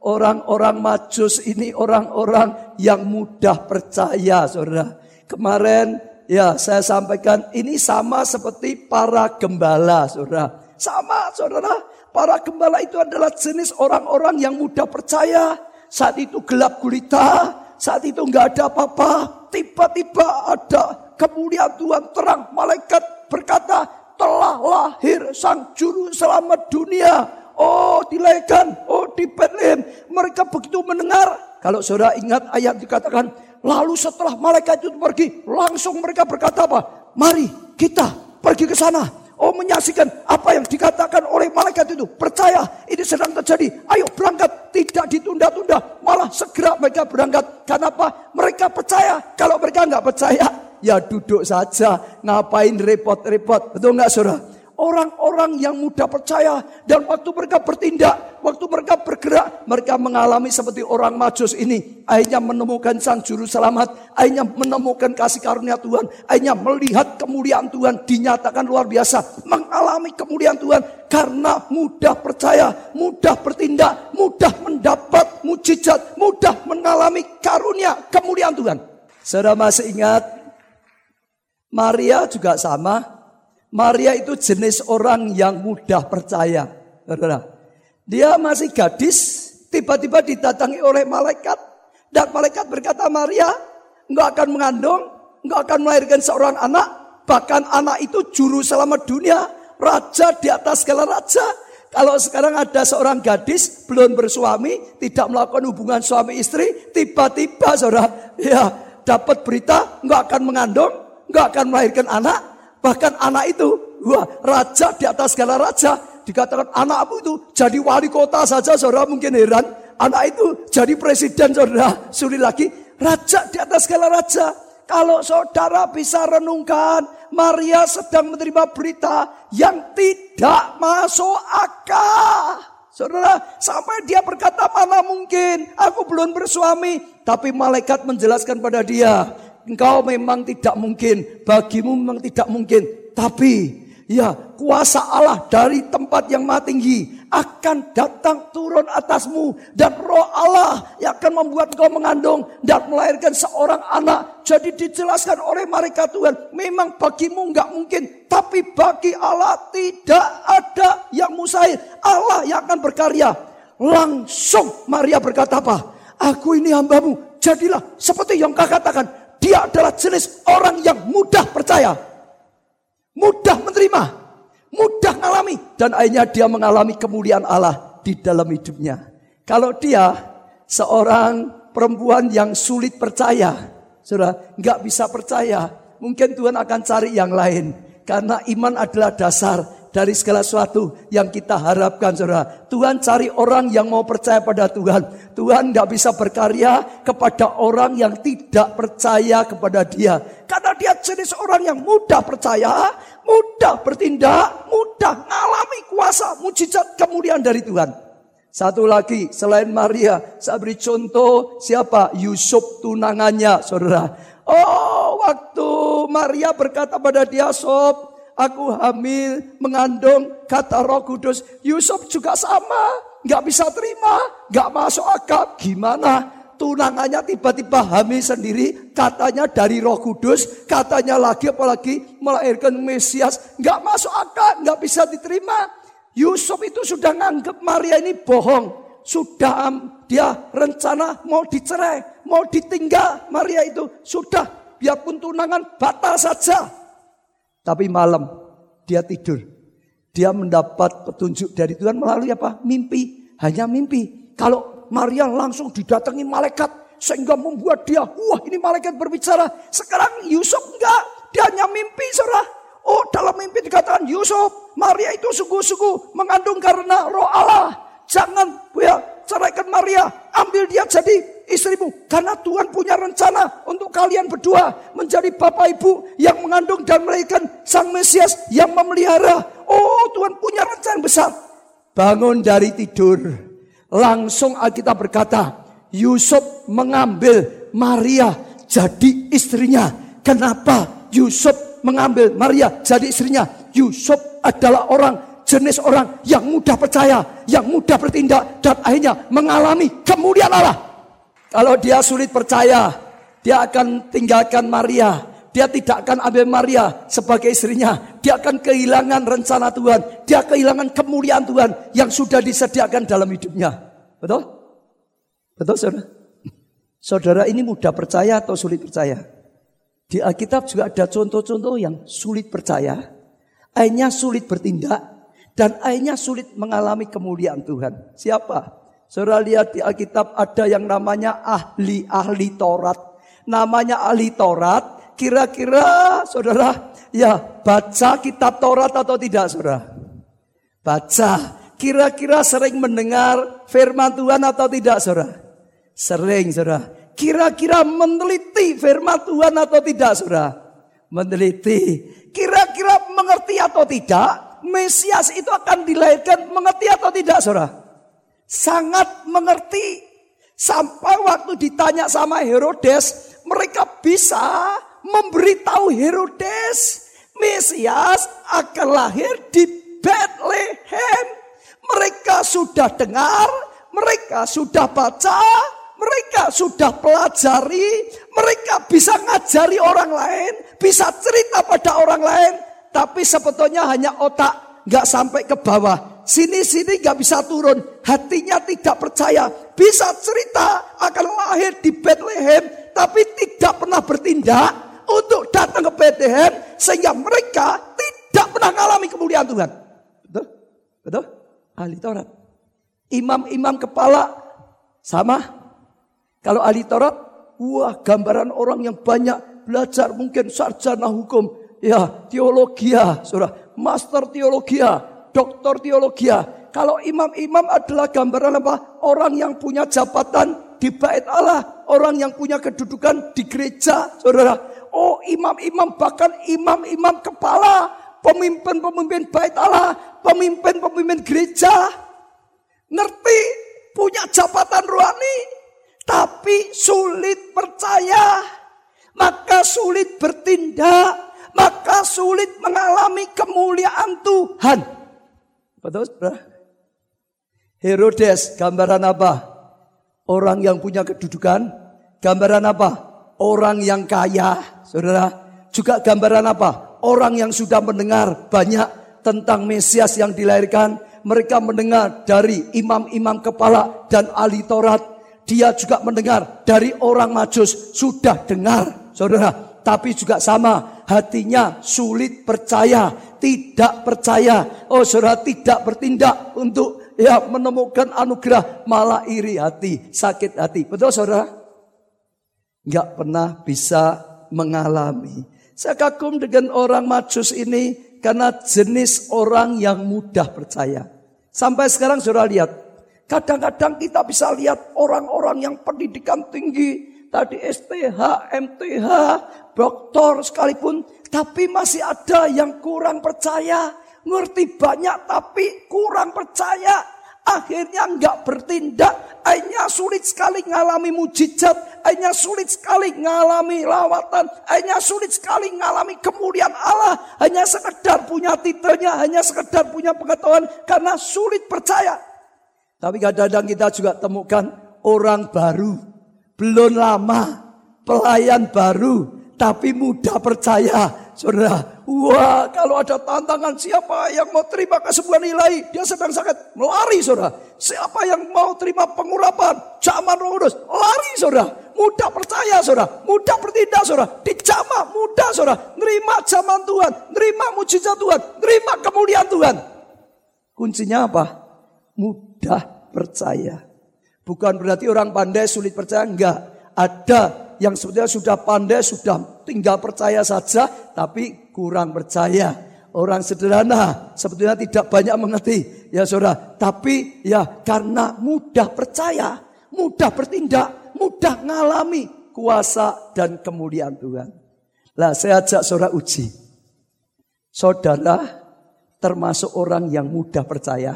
orang-orang majus ini orang-orang yang mudah percaya, Saudara. Kemarin Ya, saya sampaikan ini sama seperti para gembala, saudara. Sama, saudara. Para gembala itu adalah jenis orang-orang yang mudah percaya. Saat itu gelap gulita, saat itu nggak ada apa-apa. Tiba-tiba ada kemuliaan Tuhan terang. Malaikat berkata, telah lahir sang juru selamat dunia. Oh dilahirkan, oh di Bethlehem. Mereka begitu mendengar. Kalau saudara ingat ayat dikatakan, Lalu setelah malaikat itu pergi, langsung mereka berkata apa? Mari kita pergi ke sana. Oh menyaksikan apa yang dikatakan oleh malaikat itu. Percaya ini sedang terjadi. Ayo berangkat. Tidak ditunda-tunda. Malah segera mereka berangkat. Kenapa? Mereka percaya. Kalau mereka nggak percaya, ya duduk saja. Ngapain repot-repot. Betul nggak saudara? Orang-orang yang mudah percaya dan waktu mereka bertindak, waktu mereka bergerak, mereka mengalami seperti orang majus ini. Akhirnya menemukan sang juru selamat, akhirnya menemukan kasih karunia Tuhan, akhirnya melihat kemuliaan Tuhan dinyatakan luar biasa, mengalami kemuliaan Tuhan karena mudah percaya, mudah bertindak, mudah mendapat mujizat, mudah mengalami karunia kemuliaan Tuhan. Saudara masih ingat Maria juga sama, Maria itu jenis orang yang mudah percaya. Dia masih gadis, tiba-tiba didatangi oleh malaikat. Dan malaikat berkata, Maria, enggak akan mengandung, enggak akan melahirkan seorang anak. Bahkan anak itu juru selamat dunia, raja di atas segala raja. Kalau sekarang ada seorang gadis belum bersuami, tidak melakukan hubungan suami istri, tiba-tiba saudara, ya dapat berita enggak akan mengandung, enggak akan melahirkan anak, Bahkan anak itu, wah raja di atas segala raja. Dikatakan anakmu itu jadi wali kota saja saudara mungkin heran. Anak itu jadi presiden saudara. Sulit lagi. Raja di atas segala raja. Kalau saudara bisa renungkan, Maria sedang menerima berita yang tidak masuk akal. Saudara, sampai dia berkata, mana mungkin aku belum bersuami. Tapi malaikat menjelaskan pada dia, engkau memang tidak mungkin, bagimu memang tidak mungkin, tapi ya kuasa Allah dari tempat yang maha tinggi akan datang turun atasmu dan roh Allah yang akan membuat engkau mengandung dan melahirkan seorang anak. Jadi dijelaskan oleh mereka Tuhan, memang bagimu nggak mungkin, tapi bagi Allah tidak ada yang mustahil. Allah yang akan berkarya. Langsung Maria berkata apa? Aku ini hambamu, jadilah seperti yang kau katakan dia adalah jenis orang yang mudah percaya. Mudah menerima. Mudah mengalami. Dan akhirnya dia mengalami kemuliaan Allah di dalam hidupnya. Kalau dia seorang perempuan yang sulit percaya. Saudara, nggak bisa percaya. Mungkin Tuhan akan cari yang lain. Karena iman adalah dasar dari segala sesuatu yang kita harapkan saudara. Tuhan cari orang yang mau percaya pada Tuhan. Tuhan tidak bisa berkarya kepada orang yang tidak percaya kepada dia. Karena dia jenis orang yang mudah percaya, mudah bertindak, mudah mengalami kuasa, mujizat, kemuliaan dari Tuhan. Satu lagi selain Maria, saya beri contoh siapa? Yusuf tunangannya, saudara. Oh, waktu Maria berkata pada dia, Sob, aku hamil, mengandung, kata roh kudus. Yusuf juga sama, nggak bisa terima, nggak masuk akal. Gimana? Tunangannya tiba-tiba hamil sendiri, katanya dari roh kudus, katanya lagi apalagi melahirkan Mesias. Nggak masuk akal, nggak bisa diterima. Yusuf itu sudah nganggap Maria ini bohong. Sudah dia rencana mau dicerai, mau ditinggal Maria itu. Sudah, biarpun tunangan batal saja. Tapi malam dia tidur. Dia mendapat petunjuk dari Tuhan melalui apa? Mimpi. Hanya mimpi. Kalau Maria langsung didatangi malaikat. Sehingga membuat dia, wah ini malaikat berbicara. Sekarang Yusuf enggak. Dia hanya mimpi saudara. Oh dalam mimpi dikatakan Yusuf, Maria itu sungguh-sungguh mengandung karena roh Allah. Jangan ya, ceraikan Maria, ambil dia jadi istrimu. Karena Tuhan punya rencana untuk kalian berdua menjadi bapak ibu yang mengandung dan melahirkan sang Mesias yang memelihara. Oh Tuhan punya rencana besar. Bangun dari tidur. Langsung Alkitab berkata, Yusuf mengambil Maria jadi istrinya. Kenapa Yusuf mengambil Maria jadi istrinya? Yusuf adalah orang jenis orang yang mudah percaya, yang mudah bertindak, dan akhirnya mengalami kemuliaan Allah. Kalau dia sulit percaya, dia akan tinggalkan Maria. Dia tidak akan ambil Maria sebagai istrinya. Dia akan kehilangan rencana Tuhan. Dia kehilangan kemuliaan Tuhan yang sudah disediakan dalam hidupnya. Betul? Betul saudara? Saudara ini mudah percaya atau sulit percaya? Di Alkitab juga ada contoh-contoh yang sulit percaya. Akhirnya sulit bertindak. Dan akhirnya sulit mengalami kemuliaan Tuhan. Siapa? Saudara lihat di Alkitab ada yang namanya ahli-ahli Taurat. Namanya ahli Taurat. Kira-kira saudara ya baca kitab Taurat atau tidak saudara? Baca. Kira-kira sering mendengar firman Tuhan atau tidak saudara? Sering saudara. Kira-kira meneliti firman Tuhan atau tidak saudara? Meneliti. Kira-kira mengerti atau tidak? Mesias itu akan dilahirkan mengerti atau tidak saudara? Sangat mengerti. Sampai waktu ditanya sama Herodes, mereka bisa memberitahu Herodes, Mesias akan lahir di Bethlehem. Mereka sudah dengar, mereka sudah baca, mereka sudah pelajari, mereka bisa ngajari orang lain, bisa cerita pada orang lain, tapi sebetulnya hanya otak, nggak sampai ke bawah. Sini-sini nggak bisa turun, hatinya tidak percaya. Bisa cerita akan lahir di Bethlehem, tapi tidak pernah bertindak untuk datang ke Bethlehem sehingga mereka tidak pernah mengalami kemuliaan Tuhan. Betul? Betul? Ahli Taurat. Imam-imam kepala sama. Kalau ahli Taurat, wah gambaran orang yang banyak belajar mungkin sarjana hukum, ya teologia, saudara, master teologia, doktor teologia. Kalau imam-imam adalah gambaran apa? Orang yang punya jabatan di bait Allah, orang yang punya kedudukan di gereja, saudara. Oh imam-imam bahkan imam-imam kepala, pemimpin-pemimpin bait Allah, pemimpin-pemimpin gereja, ngerti punya jabatan rohani, tapi sulit percaya, maka sulit bertindak, maka sulit mengalami kemuliaan Tuhan. Betul, saudara? Herodes, gambaran apa? Orang yang punya kedudukan. Gambaran apa? Orang yang kaya, saudara. Juga gambaran apa? Orang yang sudah mendengar banyak tentang Mesias yang dilahirkan. Mereka mendengar dari imam-imam kepala dan ahli Taurat. Dia juga mendengar dari orang majus. Sudah dengar, saudara. Tapi juga sama, Hatinya sulit percaya, tidak percaya. Oh saudara tidak bertindak untuk ya menemukan anugerah, malah iri hati, sakit hati. Betul saudara? Enggak pernah bisa mengalami. Saya kagum dengan orang majus ini karena jenis orang yang mudah percaya. Sampai sekarang saudara lihat, kadang-kadang kita bisa lihat orang-orang yang pendidikan tinggi, tadi STH, MTH, doktor sekalipun, tapi masih ada yang kurang percaya. Ngerti banyak tapi kurang percaya. Akhirnya nggak bertindak. Akhirnya sulit sekali ngalami mujizat. Akhirnya sulit sekali ngalami lawatan. Akhirnya sulit sekali ngalami kemuliaan Allah. Hanya sekedar punya titelnya. Hanya sekedar punya pengetahuan. Karena sulit percaya. Tapi kadang-kadang kita juga temukan orang baru belum lama, pelayan baru, tapi mudah percaya. Saudara, wah kalau ada tantangan siapa yang mau terima kesembuhan nilai, dia sedang sakit, melari saudara. Siapa yang mau terima pengurapan, zaman roh kudus, lari saudara. Mudah percaya saudara, mudah bertindak saudara. Dijamah mudah saudara. Nerima zaman Tuhan, nerima mujizat Tuhan, nerima kemuliaan Tuhan. Kuncinya apa? Mudah percaya. Bukan berarti orang pandai sulit percaya, enggak. Ada yang sebetulnya sudah pandai, sudah tinggal percaya saja, tapi kurang percaya. Orang sederhana sebetulnya tidak banyak mengerti, ya saudara. Tapi ya karena mudah percaya, mudah bertindak, mudah mengalami kuasa dan kemuliaan Tuhan. Lah saya ajak saudara uji. Saudara termasuk orang yang mudah percaya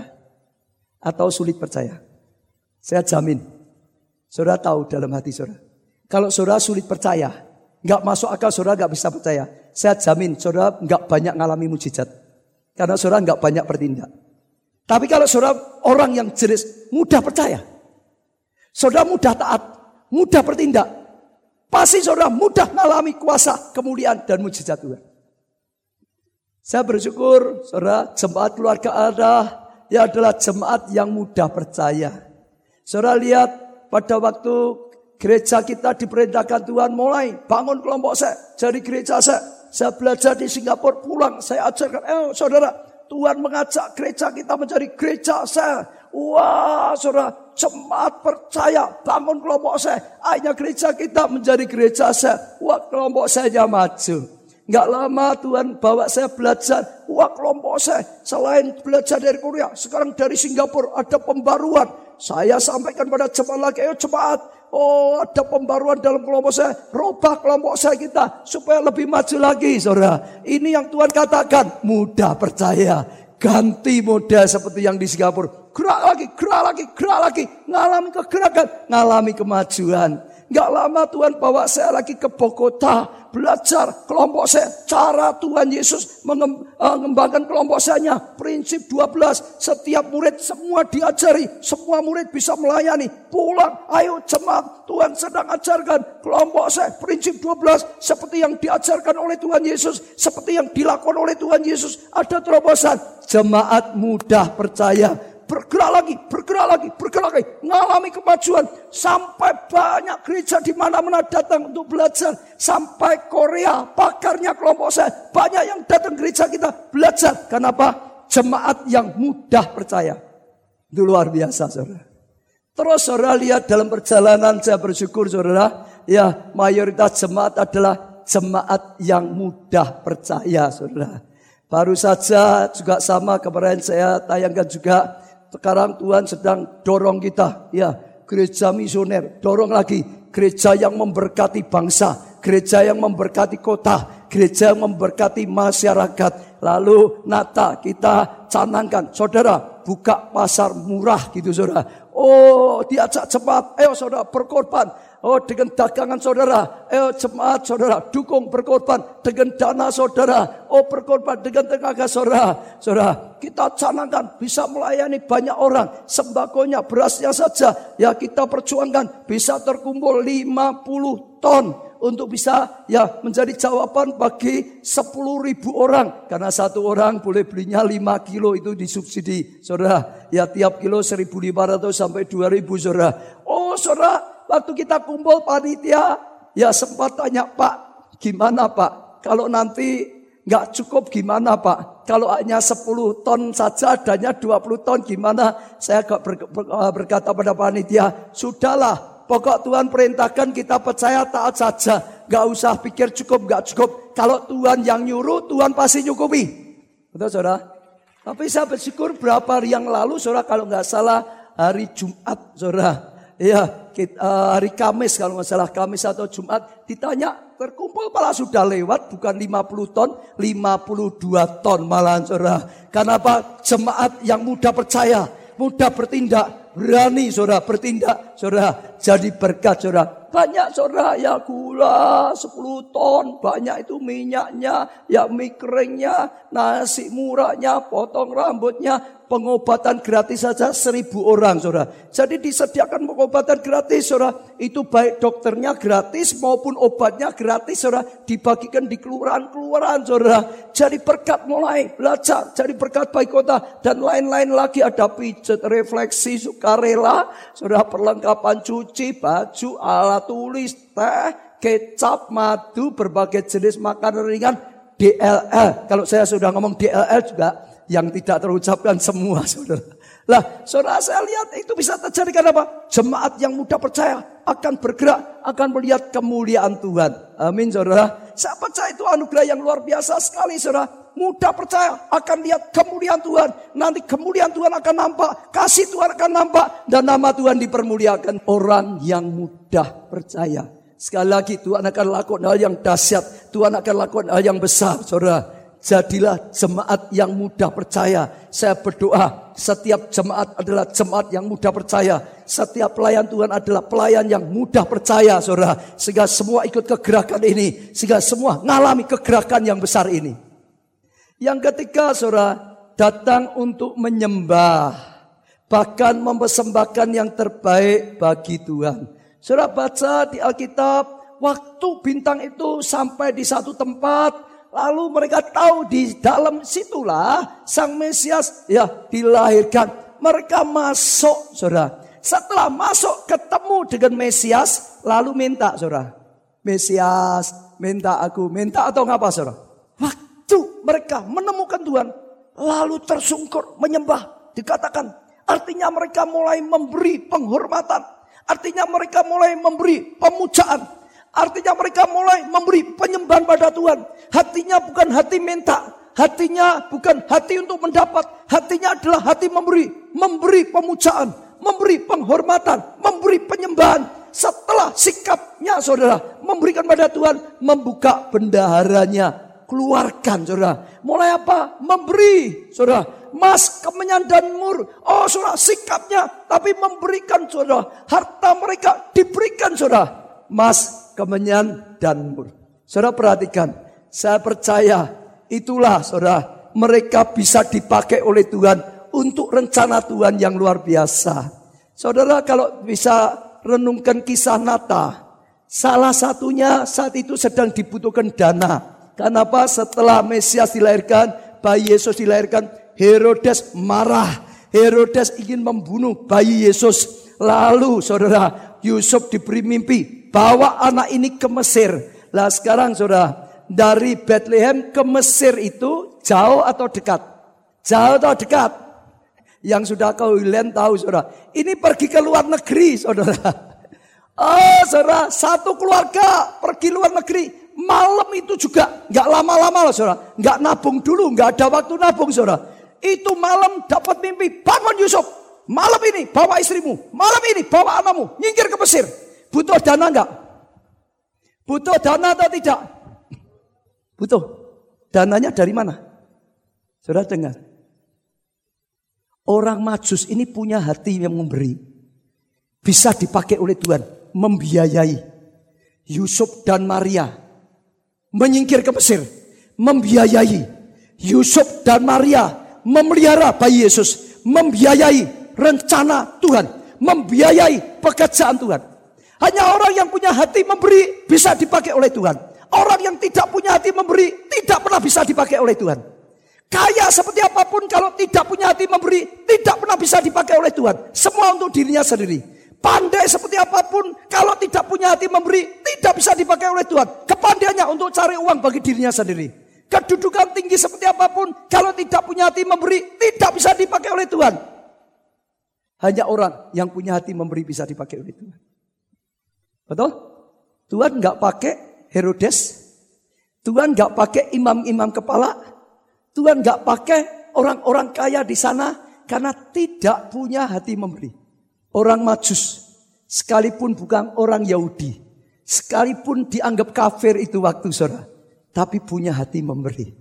atau sulit percaya? Saya jamin. Saudara tahu dalam hati saudara. Kalau saudara sulit percaya, nggak masuk akal saudara nggak bisa percaya. Saya jamin saudara nggak banyak ngalami mujizat. Karena saudara nggak banyak bertindak. Tapi kalau saudara orang yang jenis mudah percaya. Saudara mudah taat, mudah bertindak. Pasti saudara mudah mengalami kuasa, kemuliaan dan mujizat Tuhan. Saya bersyukur saudara jemaat keluarga ada ya adalah jemaat yang mudah percaya. Saudara lihat pada waktu gereja kita diperintahkan Tuhan mulai bangun kelompok saya jadi gereja saya. Saya belajar di Singapura pulang saya ajarkan, eh saudara Tuhan mengajak gereja kita menjadi gereja saya. Wah saudara jemaat percaya bangun kelompok saya. Akhirnya gereja kita menjadi gereja saya. Wah kelompok saya maju. Nggak lama Tuhan bawa saya belajar. Wah kelompok saya selain belajar dari Korea. Sekarang dari Singapura ada pembaruan. Saya sampaikan pada jemaat lagi, ayo cepat. Oh ada pembaruan dalam kelompok saya. Robah kelompok saya kita. Supaya lebih maju lagi saudara. Ini yang Tuhan katakan. Mudah percaya. Ganti model seperti yang di Singapura. Gerak lagi, gerak lagi, gerak lagi. Ngalami kegerakan, ngalami kemajuan. Gak lama Tuhan bawa saya lagi ke Bogota belajar kelompok saya. Cara Tuhan Yesus eh, mengembangkan kelompok saya. Prinsip 12. Setiap murid semua diajari. Semua murid bisa melayani. Pulang. Ayo jemaat. Tuhan sedang ajarkan kelompok saya. Prinsip 12. Seperti yang diajarkan oleh Tuhan Yesus. Seperti yang dilakukan oleh Tuhan Yesus. Ada terobosan. Jemaat mudah percaya bergerak lagi, bergerak lagi, bergerak lagi, mengalami kemajuan. Sampai banyak gereja di mana-mana datang untuk belajar. Sampai Korea pakarnya kelompok saya. Banyak yang datang gereja kita belajar. Kenapa jemaat yang mudah percaya. Itu luar biasa saudara. Terus saudara lihat dalam perjalanan. Saya bersyukur saudara. Ya mayoritas jemaat adalah jemaat yang mudah percaya saudara. Baru saja juga sama kemarin saya tayangkan juga sekarang Tuhan sedang dorong kita, ya, gereja misioner, dorong lagi gereja yang memberkati bangsa, gereja yang memberkati kota, gereja yang memberkati masyarakat. Lalu nata kita canangkan, saudara buka pasar murah gitu saudara. Oh diajak cepat, ayo saudara berkorban. Oh dengan dagangan saudara, eh jemaat saudara, dukung berkorban dengan dana saudara, oh berkorban dengan tenaga saudara. Saudara, kita canangkan bisa melayani banyak orang, sembakonya, berasnya saja, ya kita perjuangkan bisa terkumpul 50 ton untuk bisa ya menjadi jawaban bagi 10 ribu orang. Karena satu orang boleh belinya 5 kilo itu disubsidi. Saudara, ya tiap kilo 1500 sampai 2000 saudara. Oh saudara, Waktu kita kumpul panitia, ya sempat tanya Pak, gimana Pak? Kalau nanti nggak cukup gimana Pak? Kalau hanya 10 ton saja adanya 20 ton gimana? Saya berkata pada panitia, sudahlah pokok Tuhan perintahkan kita percaya taat saja. Gak usah pikir cukup, gak cukup. Kalau Tuhan yang nyuruh, Tuhan pasti nyukupi. Betul saudara? Tapi saya bersyukur berapa hari yang lalu saudara kalau nggak salah hari Jumat saudara. Ya, hari Kamis kalau nggak salah Kamis atau Jumat ditanya terkumpul malah sudah lewat bukan 50 ton, 52 ton malahan saudara. Kenapa? Jemaat yang mudah percaya, mudah bertindak, berani saudara bertindak, saudara jadi berkat saudara. Banyak saudara ya gula 10 ton, banyak itu minyaknya, ya mie nasi murahnya, potong rambutnya, pengobatan gratis saja seribu orang saudara. Jadi disediakan pengobatan gratis saudara. Itu baik dokternya gratis maupun obatnya gratis saudara. Dibagikan di kelurahan-kelurahan saudara. Jadi berkat mulai belajar. Jadi berkat baik kota. Dan lain-lain lagi ada pijet, refleksi, sukarela. Saudara perlengkapan cuci, baju, alat tulis, teh, kecap, madu, berbagai jenis makanan ringan, DLL. Kalau saya sudah ngomong DLL juga yang tidak terucapkan semua saudara. Lah saudara saya lihat itu bisa terjadi karena apa? Jemaat yang mudah percaya akan bergerak, akan melihat kemuliaan Tuhan. Amin saudara. Saya percaya itu anugerah yang luar biasa sekali saudara. Mudah percaya akan lihat kemuliaan Tuhan. Nanti kemuliaan Tuhan akan nampak. Kasih Tuhan akan nampak. Dan nama Tuhan dipermuliakan. Orang yang mudah percaya. Sekali lagi Tuhan akan lakukan hal yang dahsyat. Tuhan akan lakukan hal yang besar saudara. Jadilah jemaat yang mudah percaya. Saya berdoa setiap jemaat adalah jemaat yang mudah percaya. Setiap pelayan Tuhan adalah pelayan yang mudah percaya saudara. Sehingga semua ikut kegerakan ini. Sehingga semua mengalami kegerakan yang besar ini. Yang ketiga saudara datang untuk menyembah. Bahkan mempersembahkan yang terbaik bagi Tuhan. Saudara baca di Alkitab. Waktu bintang itu sampai di satu tempat. Lalu mereka tahu di dalam situlah Sang Mesias ya dilahirkan. Mereka masuk saudara. Setelah masuk ketemu dengan Mesias. Lalu minta saudara. Mesias minta aku. Minta atau ngapa saudara? Waktu mereka menemukan Tuhan, lalu tersungkur menyembah. Dikatakan, artinya mereka mulai memberi penghormatan. Artinya mereka mulai memberi pemujaan. Artinya mereka mulai memberi penyembahan pada Tuhan. Hatinya bukan hati minta. Hatinya bukan hati untuk mendapat. Hatinya adalah hati memberi. Memberi pemujaan. Memberi penghormatan. Memberi penyembahan. Setelah sikapnya saudara. Memberikan pada Tuhan. Membuka bendaharanya keluarkan saudara. Mulai apa? Memberi saudara. Mas, kemenyan dan mur. Oh saudara sikapnya. Tapi memberikan saudara. Harta mereka diberikan saudara. Mas, kemenyan dan mur. Saudara perhatikan. Saya percaya itulah saudara. Mereka bisa dipakai oleh Tuhan. Untuk rencana Tuhan yang luar biasa. Saudara kalau bisa renungkan kisah Nata. Salah satunya saat itu sedang dibutuhkan dana Kenapa setelah Mesias dilahirkan, bayi Yesus dilahirkan, Herodes marah. Herodes ingin membunuh bayi Yesus. Lalu saudara, Yusuf diberi mimpi, bawa anak ini ke Mesir. Lah sekarang saudara, dari Bethlehem ke Mesir itu jauh atau dekat? Jauh atau dekat? Yang sudah kau lihat tahu saudara. Ini pergi ke luar negeri saudara. Oh saudara, satu keluarga pergi luar negeri malam itu juga nggak lama-lama loh saudara. Nggak nabung dulu, nggak ada waktu nabung saudara. Itu malam dapat mimpi, bangun Yusuf. Malam ini bawa istrimu, malam ini bawa anakmu, nyingkir ke Mesir. Butuh dana nggak? Butuh dana atau tidak? Butuh. Dananya dari mana? Saudara dengar. Orang majus ini punya hati yang memberi. Bisa dipakai oleh Tuhan. Membiayai. Yusuf dan Maria menyingkir ke Mesir, membiayai Yusuf dan Maria memelihara bayi Yesus, membiayai rencana Tuhan, membiayai pekerjaan Tuhan. Hanya orang yang punya hati memberi bisa dipakai oleh Tuhan. Orang yang tidak punya hati memberi tidak pernah bisa dipakai oleh Tuhan. Kaya seperti apa pun kalau tidak punya hati memberi tidak pernah bisa dipakai oleh Tuhan. Semua untuk dirinya sendiri. Pandai seperti apa pun, kalau tidak punya hati memberi, tidak bisa dipakai oleh Tuhan. Kepandaiannya untuk cari uang bagi dirinya sendiri. Kedudukan tinggi seperti apa pun, kalau tidak punya hati memberi, tidak bisa dipakai oleh Tuhan. Hanya orang yang punya hati memberi bisa dipakai oleh Tuhan. Betul? Tuhan nggak pakai Herodes, Tuhan nggak pakai imam-imam kepala, Tuhan nggak pakai orang-orang kaya di sana karena tidak punya hati memberi orang Majus, sekalipun bukan orang Yahudi, sekalipun dianggap kafir itu waktu saudara, tapi punya hati memberi.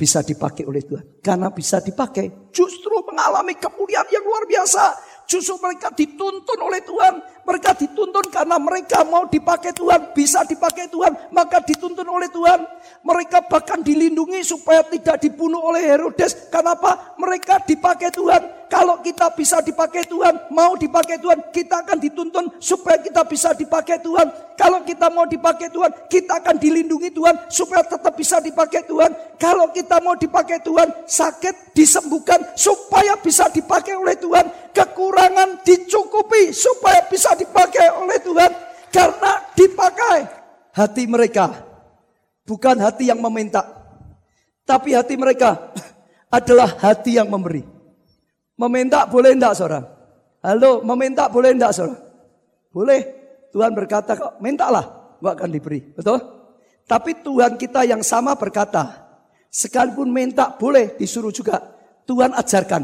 Bisa dipakai oleh Tuhan. Karena bisa dipakai, justru mengalami kemuliaan yang luar biasa. Justru mereka dituntun oleh Tuhan. Mereka dituntun karena mereka mau dipakai Tuhan. Bisa dipakai Tuhan. Maka dituntun oleh Tuhan. Mereka bahkan dilindungi supaya tidak dibunuh oleh Herodes. Kenapa? Mereka dipakai Tuhan. Kalau kita bisa dipakai Tuhan, mau dipakai Tuhan, kita akan dituntun supaya kita bisa dipakai Tuhan. Kalau kita mau dipakai Tuhan, kita akan dilindungi Tuhan supaya tetap bisa dipakai Tuhan. Kalau kita mau dipakai Tuhan, sakit disembuhkan supaya bisa dipakai oleh Tuhan. Kekurangan dicukupi supaya bisa dipakai oleh Tuhan. Karena dipakai hati mereka. Bukan hati yang meminta. Tapi hati mereka adalah hati yang memberi. Meminta boleh enggak saudara? Halo, meminta boleh enggak saudara? Boleh. Tuhan berkata kok, mintalah, enggak akan diberi. Betul? Tapi Tuhan kita yang sama berkata, sekalipun minta boleh disuruh juga. Tuhan ajarkan,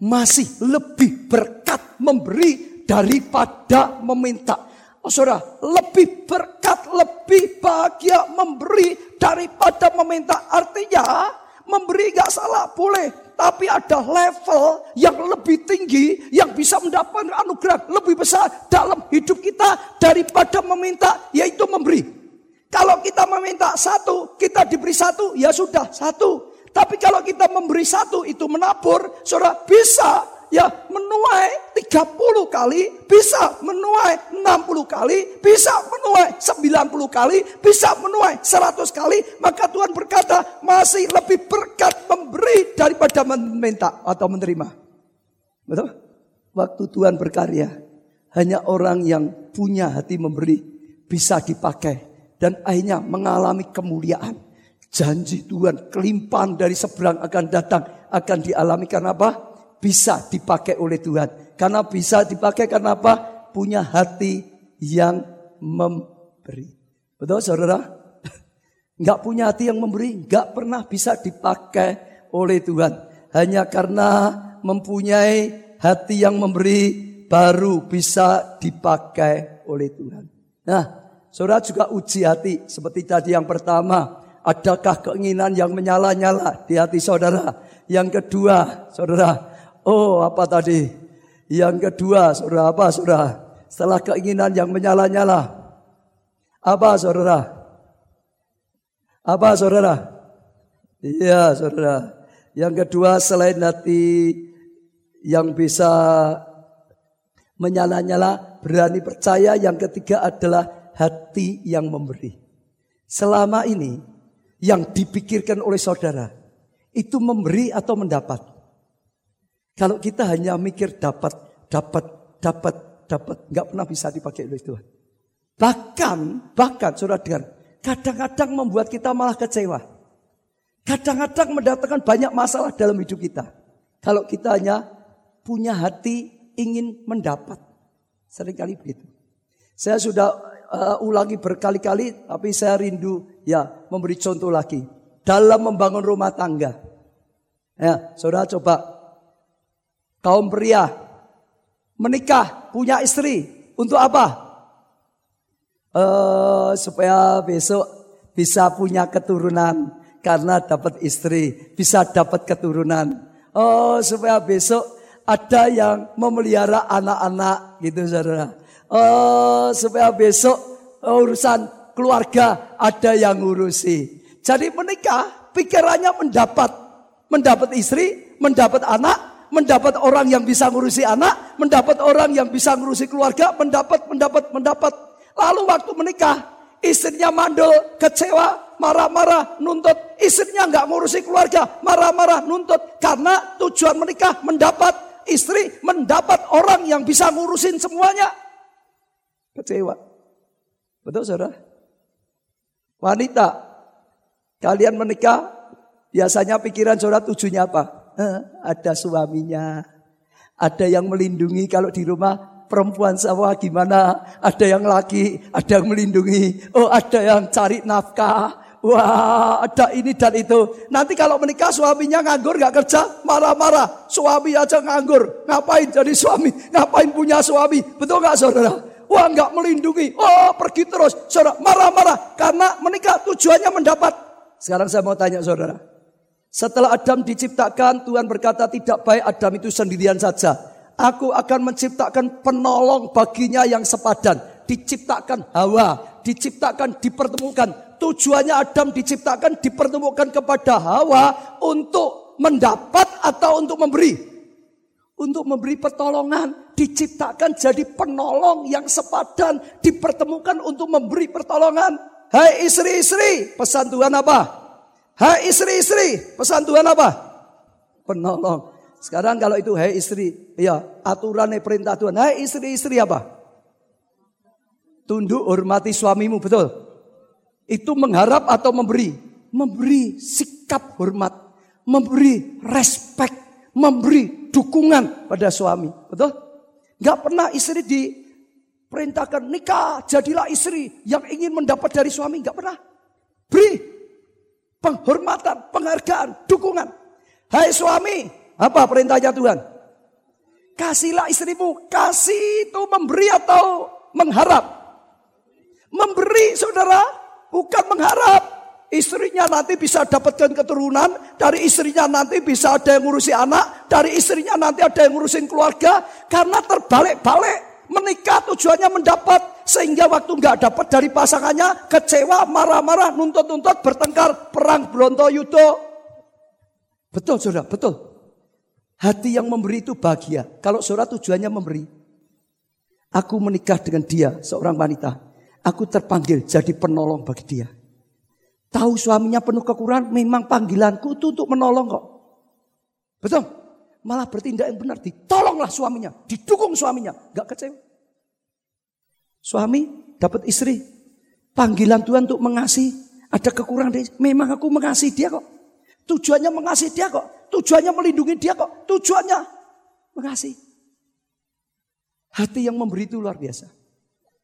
masih lebih berkat memberi daripada meminta. Oh saudara, lebih berkat, lebih bahagia memberi daripada meminta. Artinya, memberi gak salah, boleh. Tapi ada level yang lebih tinggi yang bisa mendapatkan anugerah lebih besar dalam hidup kita daripada meminta yaitu memberi. Kalau kita meminta satu, kita diberi satu, ya sudah satu. Tapi kalau kita memberi satu itu menabur, saudara bisa ya menuai 30 kali, bisa menuai 60 kali, bisa menuai 90 kali, bisa menuai 100 kali, maka Tuhan berkata masih lebih berkat memberi daripada meminta atau menerima. Betul? Waktu Tuhan berkarya, hanya orang yang punya hati memberi bisa dipakai dan akhirnya mengalami kemuliaan. Janji Tuhan kelimpahan dari seberang akan datang akan dialami karena apa? Bisa dipakai oleh Tuhan. Karena bisa dipakai karena apa? Punya hati yang memberi. Betul saudara? Enggak punya hati yang memberi, enggak pernah bisa dipakai oleh Tuhan. Hanya karena mempunyai hati yang memberi, baru bisa dipakai oleh Tuhan. Nah, saudara juga uji hati. Seperti tadi yang pertama, adakah keinginan yang menyala-nyala di hati saudara? Yang kedua, saudara, Oh, apa tadi? Yang kedua, saudara, apa saudara? Setelah keinginan yang menyala-nyala. Apa saudara? Apa saudara? Iya, saudara. Yang kedua, selain hati yang bisa menyala-nyala, berani percaya. Yang ketiga adalah hati yang memberi. Selama ini, yang dipikirkan oleh saudara, itu memberi atau mendapat? Kalau kita hanya mikir dapat, dapat, dapat, dapat, nggak pernah bisa dipakai oleh Tuhan. Bahkan, bahkan sudah dengar, kadang-kadang membuat kita malah kecewa. Kadang-kadang mendatangkan banyak masalah dalam hidup kita. Kalau kita hanya punya hati ingin mendapat. Seringkali begitu. Saya sudah uh, ulangi berkali-kali, tapi saya rindu ya memberi contoh lagi. Dalam membangun rumah tangga. Ya, saudara coba kaum pria menikah, punya istri untuk apa? Uh, supaya besok bisa punya keturunan karena dapat istri, bisa dapat keturunan. Oh, supaya besok ada yang memelihara anak-anak gitu saudara. Oh, supaya besok urusan keluarga ada yang ngurusi. Jadi menikah pikirannya mendapat mendapat istri, mendapat anak, mendapat orang yang bisa ngurusi anak, mendapat orang yang bisa ngurusi keluarga, mendapat, mendapat, mendapat. Lalu waktu menikah, istrinya mandul, kecewa, marah-marah, nuntut. Istrinya nggak ngurusi keluarga, marah-marah, nuntut. Karena tujuan menikah mendapat, istri mendapat orang yang bisa ngurusin semuanya. Kecewa. Betul saudara? Wanita, kalian menikah, biasanya pikiran saudara tujuannya apa? Eh, ada suaminya, ada yang melindungi kalau di rumah perempuan sawah gimana? Ada yang laki, ada yang melindungi. Oh, ada yang cari nafkah. Wah, ada ini dan itu. Nanti kalau menikah suaminya nganggur gak kerja, marah-marah. Suami aja nganggur. Ngapain jadi suami? Ngapain punya suami? Betul gak saudara? Wah, gak melindungi. Oh, pergi terus. Saudara, marah-marah. Karena menikah tujuannya mendapat. Sekarang saya mau tanya saudara. Setelah Adam diciptakan, Tuhan berkata tidak baik Adam itu sendirian saja. Aku akan menciptakan penolong baginya yang sepadan. Diciptakan Hawa, diciptakan, dipertemukan tujuannya Adam diciptakan dipertemukan kepada Hawa untuk mendapat atau untuk memberi? Untuk memberi pertolongan, diciptakan jadi penolong yang sepadan, dipertemukan untuk memberi pertolongan. Hai istri-istri, pesan Tuhan apa? Hai istri-istri, pesan Tuhan apa? Penolong. Sekarang kalau itu hai istri, ya aturannya perintah Tuhan. Hai istri-istri apa? Tunduk hormati suamimu, betul? Itu mengharap atau memberi? Memberi sikap hormat, memberi respect, memberi dukungan pada suami. Betul? Gak pernah istri diperintahkan nikah, jadilah istri yang ingin mendapat dari suami. Gak pernah. Beri penghormatan, penghargaan, dukungan. Hai suami, apa perintahnya Tuhan? Kasihlah istrimu, kasih itu memberi atau mengharap? Memberi saudara, Bukan mengharap istrinya nanti bisa dapatkan keturunan, dari istrinya nanti bisa ada yang ngurusi anak, dari istrinya nanti ada yang ngurusin keluarga, karena terbalik-balik menikah tujuannya mendapat sehingga waktu nggak dapat dari pasangannya kecewa, marah-marah, nuntut-nuntut, bertengkar, perang, beronto, yudo. Betul saudara, betul. Hati yang memberi itu bahagia. Kalau saudara tujuannya memberi. Aku menikah dengan dia, seorang wanita. Aku terpanggil jadi penolong bagi dia. Tahu suaminya penuh kekurangan, memang panggilanku itu untuk menolong kok. Betul? Malah bertindak yang benar, ditolonglah suaminya, didukung suaminya, gak kecewa. Suami dapat istri, panggilan Tuhan untuk mengasihi, ada kekurangan, memang aku mengasihi dia kok. Tujuannya mengasihi dia kok, tujuannya melindungi dia kok, tujuannya mengasihi. Hati yang memberi itu luar biasa.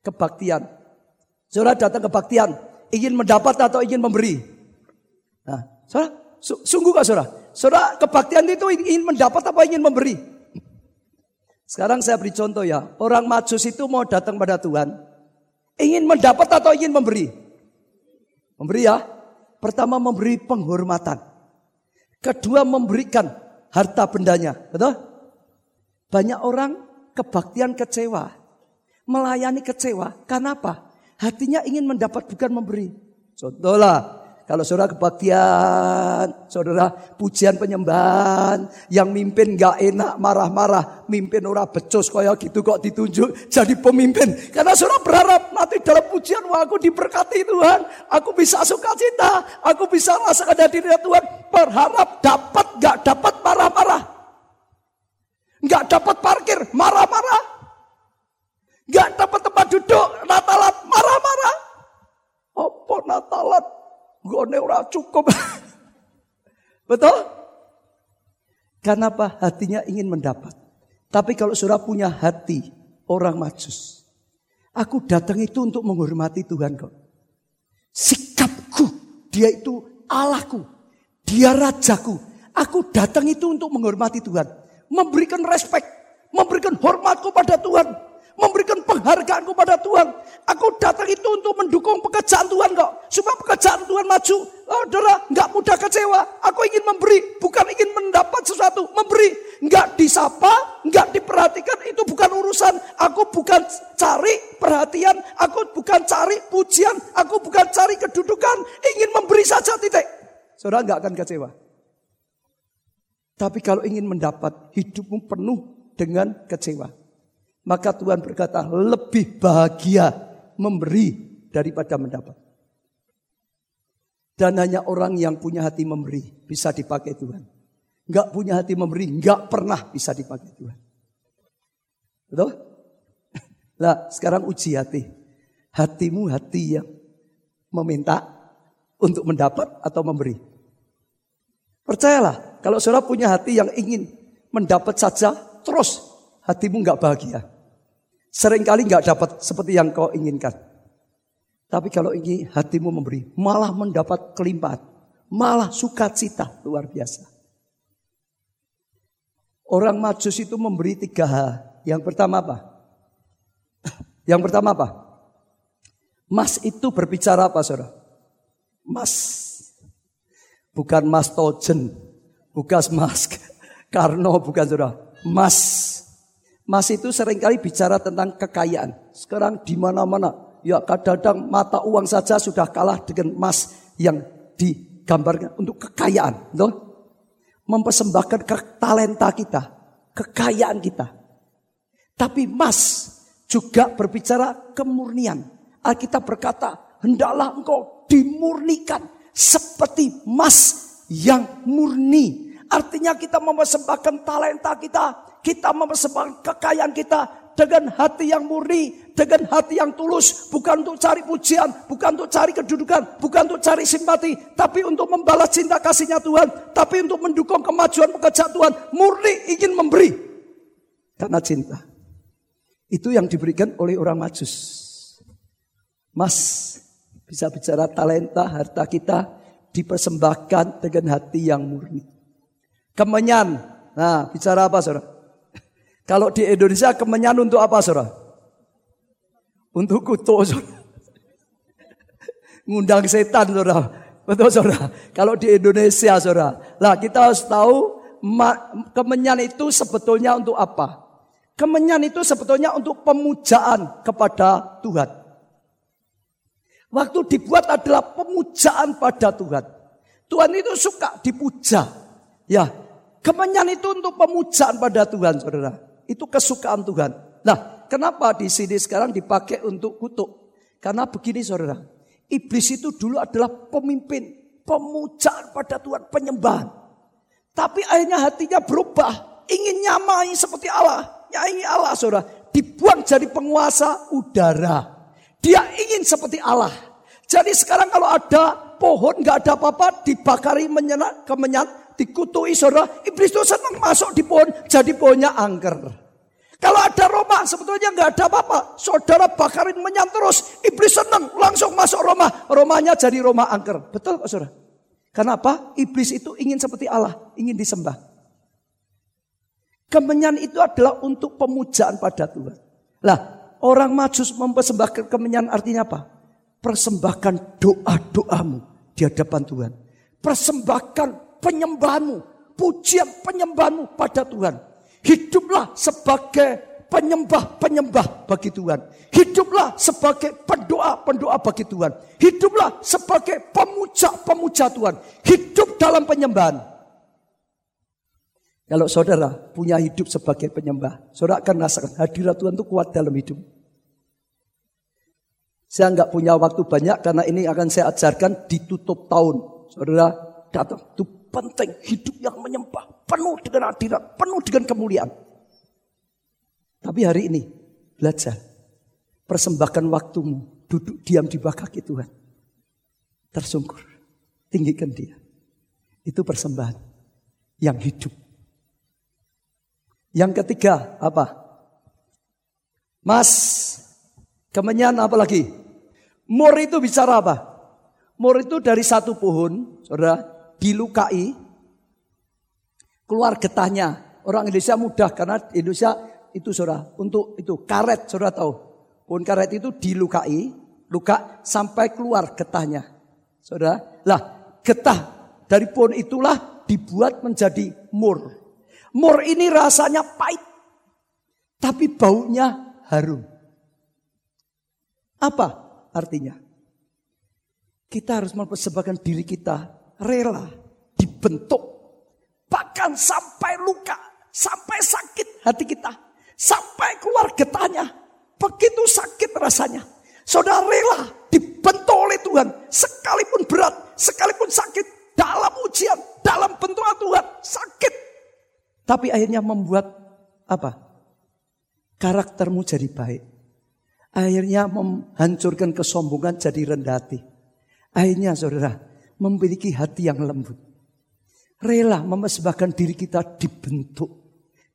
Kebaktian, Saudara datang kebaktian, ingin mendapat atau ingin memberi? Nah, saudara, sungguh gak saudara? Saudara kebaktian itu ingin mendapat apa ingin memberi? Sekarang saya beri contoh ya, orang majus itu mau datang pada Tuhan, ingin mendapat atau ingin memberi? Memberi ya. Pertama memberi penghormatan. Kedua memberikan harta bendanya. Betul? Banyak orang kebaktian kecewa. Melayani kecewa. Kenapa? Hatinya ingin mendapat bukan memberi. Contohlah, kalau saudara kebaktian, saudara pujian penyembahan, yang mimpin gak enak, marah-marah, mimpin ora becos kayak gitu kok ditunjuk jadi pemimpin. Karena saudara berharap nanti dalam pujian, wah aku diberkati Tuhan, aku bisa suka cita, aku bisa rasakan dari Tuhan. Berharap dapat gak dapat marah-marah. Gak dapat parkir, marah-marah. Gak dapat tempat duduk, Natalan marah-marah. Apa Natalan? Gue ora cukup. Betul? Karena apa? Hatinya ingin mendapat. Tapi kalau sudah punya hati orang majus. Aku datang itu untuk menghormati Tuhan kok. Sikapku, dia itu Allahku. Dia rajaku. Aku datang itu untuk menghormati Tuhan. Memberikan respect. Memberikan hormat kepada Tuhan memberikan penghargaan kepada Tuhan. Aku datang itu untuk mendukung pekerjaan Tuhan kok. Supaya pekerjaan Tuhan maju. Oh, saudara, nggak mudah kecewa. Aku ingin memberi, bukan ingin mendapat sesuatu. Memberi, nggak disapa, nggak diperhatikan, itu bukan urusan. Aku bukan cari perhatian, aku bukan cari pujian, aku bukan cari kedudukan. Ingin memberi saja titik. Saudara nggak akan kecewa. Tapi kalau ingin mendapat, hidupmu penuh dengan kecewa. Maka Tuhan berkata lebih bahagia memberi daripada mendapat. Dan hanya orang yang punya hati memberi bisa dipakai Tuhan. nggak punya hati memberi, nggak pernah bisa dipakai Tuhan. Betul? Nah, sekarang uji hati. Hatimu hati yang meminta untuk mendapat atau memberi. Percayalah, kalau saudara punya hati yang ingin mendapat saja, terus hatimu nggak bahagia. Seringkali nggak dapat seperti yang kau inginkan. Tapi kalau ingin hatimu memberi, malah mendapat kelimpahan. Malah sukacita luar biasa. Orang majus itu memberi tiga hal. Yang pertama apa? Yang pertama apa? Mas itu berbicara apa saudara? Mas. Bukan mas tojen. Bukan mas karno, bukan saudara. Mas. Mas itu sering kali bicara tentang kekayaan. Sekarang di mana-mana ya kadang-kadang mata uang saja sudah kalah dengan emas yang digambarkan untuk kekayaan. Loh? Mempersembahkan ke talenta kita, kekayaan kita. Tapi emas juga berbicara kemurnian. Alkitab berkata, hendaklah engkau dimurnikan seperti emas yang murni. Artinya kita mempersembahkan talenta kita, kita mempersembahkan kekayaan kita dengan hati yang murni, dengan hati yang tulus, bukan untuk cari pujian, bukan untuk cari kedudukan, bukan untuk cari simpati, tapi untuk membalas cinta kasihnya Tuhan, tapi untuk mendukung kemajuan pekerjaan Tuhan, murni ingin memberi karena cinta. Itu yang diberikan oleh orang majus. Mas, bisa bicara talenta, harta kita dipersembahkan dengan hati yang murni. Kemenyan, nah bicara apa saudara? Kalau di Indonesia kemenyan untuk apa saudara? Untuk kutu saudara. Ngundang setan saudara. Betul saudara. Kalau di Indonesia saudara. Lah kita harus tahu kemenyan itu sebetulnya untuk apa? Kemenyan itu sebetulnya untuk pemujaan kepada Tuhan. Waktu dibuat adalah pemujaan pada Tuhan. Tuhan itu suka dipuja. Ya, kemenyan itu untuk pemujaan pada Tuhan, saudara. Itu kesukaan Tuhan. Nah, kenapa di sini sekarang dipakai untuk kutuk? Karena begini saudara, iblis itu dulu adalah pemimpin, pemujaan pada Tuhan, penyembahan. Tapi akhirnya hatinya berubah, ingin nyamai seperti Allah. Ya ingin Allah saudara, dibuang jadi penguasa udara. Dia ingin seperti Allah. Jadi sekarang kalau ada pohon nggak ada apa-apa dibakari menyenat kemenyan dikutui saudara iblis itu senang masuk di pohon jadi pohonnya angker kalau ada Roma sebetulnya nggak ada apa-apa. Saudara bakarin menyan terus. Iblis senang langsung masuk Roma. Romanya jadi Roma angker. Betul kok saudara? Kenapa? Iblis itu ingin seperti Allah. Ingin disembah. Kemenyan itu adalah untuk pemujaan pada Tuhan. Lah, orang majus mempersembahkan kemenyan artinya apa? Persembahkan doa-doamu di hadapan Tuhan. Persembahkan penyembahanmu, pujian penyembahanmu pada Tuhan. Hiduplah sebagai penyembah-penyembah bagi Tuhan. Hiduplah sebagai pendoa-pendoa bagi Tuhan. Hiduplah sebagai pemuja-pemuja Tuhan. Hidup dalam penyembahan. Kalau saudara punya hidup sebagai penyembah, saudara akan merasakan hadirat Tuhan itu kuat dalam hidup. Saya nggak punya waktu banyak karena ini akan saya ajarkan di tutup tahun. Saudara datang, itu penting hidup yang menyembah penuh dengan hadirat, penuh dengan kemuliaan. Tapi hari ini belajar persembahkan waktumu duduk diam di bawah kaki Tuhan. Tersungkur, tinggikan dia. Itu persembahan yang hidup. Yang ketiga apa? Mas, kemenyan apa lagi? Mur itu bicara apa? Mur itu dari satu pohon, saudara, dilukai, keluar getahnya. Orang Indonesia mudah karena Indonesia itu saudara untuk itu karet saudara tahu. Pohon karet itu dilukai, luka sampai keluar getahnya. Saudara, lah getah dari pohon itulah dibuat menjadi mur. Mur ini rasanya pahit, tapi baunya harum. Apa artinya? Kita harus mempersembahkan diri kita rela dibentuk Bahkan sampai luka, sampai sakit hati kita. Sampai keluar getahnya. Begitu sakit rasanya. Saudara rela dibentuk oleh Tuhan. Sekalipun berat, sekalipun sakit. Dalam ujian, dalam bentukan Tuhan. Sakit, Tapi akhirnya membuat apa? Karaktermu jadi baik. Akhirnya menghancurkan kesombongan jadi rendah hati. Akhirnya saudara memiliki hati yang lembut. Rela memesbahkan diri kita dibentuk.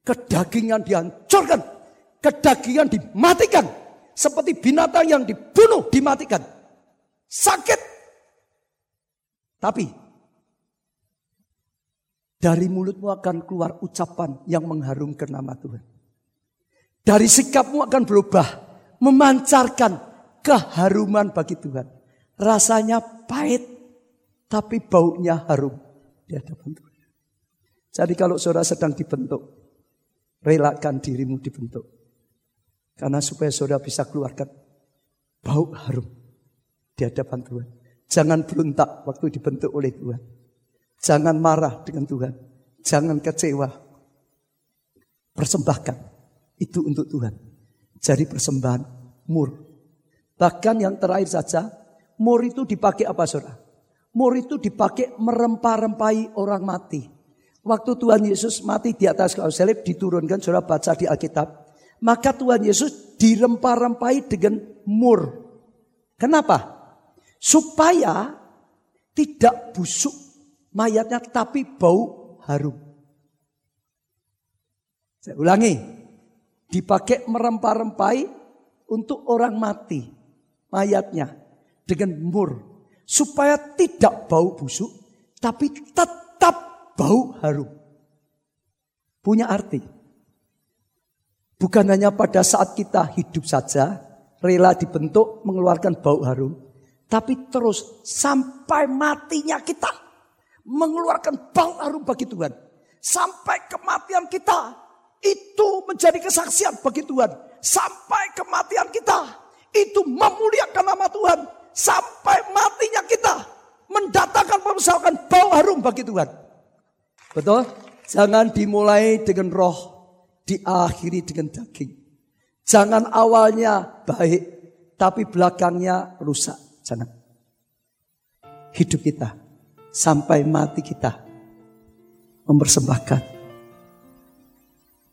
Kedagingan dihancurkan. Kedagingan dimatikan. Seperti binatang yang dibunuh dimatikan. Sakit. Tapi dari mulutmu akan keluar ucapan yang mengharumkan nama Tuhan. Dari sikapmu akan berubah. Memancarkan keharuman bagi Tuhan. Rasanya pahit, tapi baunya harum di hadapan Tuhan. Jadi kalau saudara sedang dibentuk, relakan dirimu dibentuk. Karena supaya saudara bisa keluarkan bau harum di hadapan Tuhan. Jangan berontak waktu dibentuk oleh Tuhan. Jangan marah dengan Tuhan. Jangan kecewa. Persembahkan itu untuk Tuhan. Jadi persembahan mur. Bahkan yang terakhir saja, mur itu dipakai apa saudara? Mur itu dipakai merempah-rempahi orang mati. Waktu Tuhan Yesus mati di atas kayu salib diturunkan saudara baca di Alkitab. Maka Tuhan Yesus dirempah-rempahi dengan mur. Kenapa? Supaya tidak busuk mayatnya tapi bau harum. Saya ulangi. Dipakai merempah-rempahi untuk orang mati mayatnya dengan mur. Supaya tidak bau busuk tapi tetap bau harum. Punya arti. Bukan hanya pada saat kita hidup saja, rela dibentuk mengeluarkan bau harum, tapi terus sampai matinya kita mengeluarkan bau harum bagi Tuhan. Sampai kematian kita itu menjadi kesaksian bagi Tuhan. Sampai kematian kita itu memuliakan nama Tuhan. Sampai matinya kita mendatangkan persoalan bau harum bagi Tuhan. Betul? Jangan dimulai dengan roh, diakhiri dengan daging. Jangan awalnya baik, tapi belakangnya rusak. Jangan. Hidup kita sampai mati kita mempersembahkan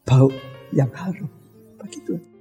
bau yang harum bagi Tuhan.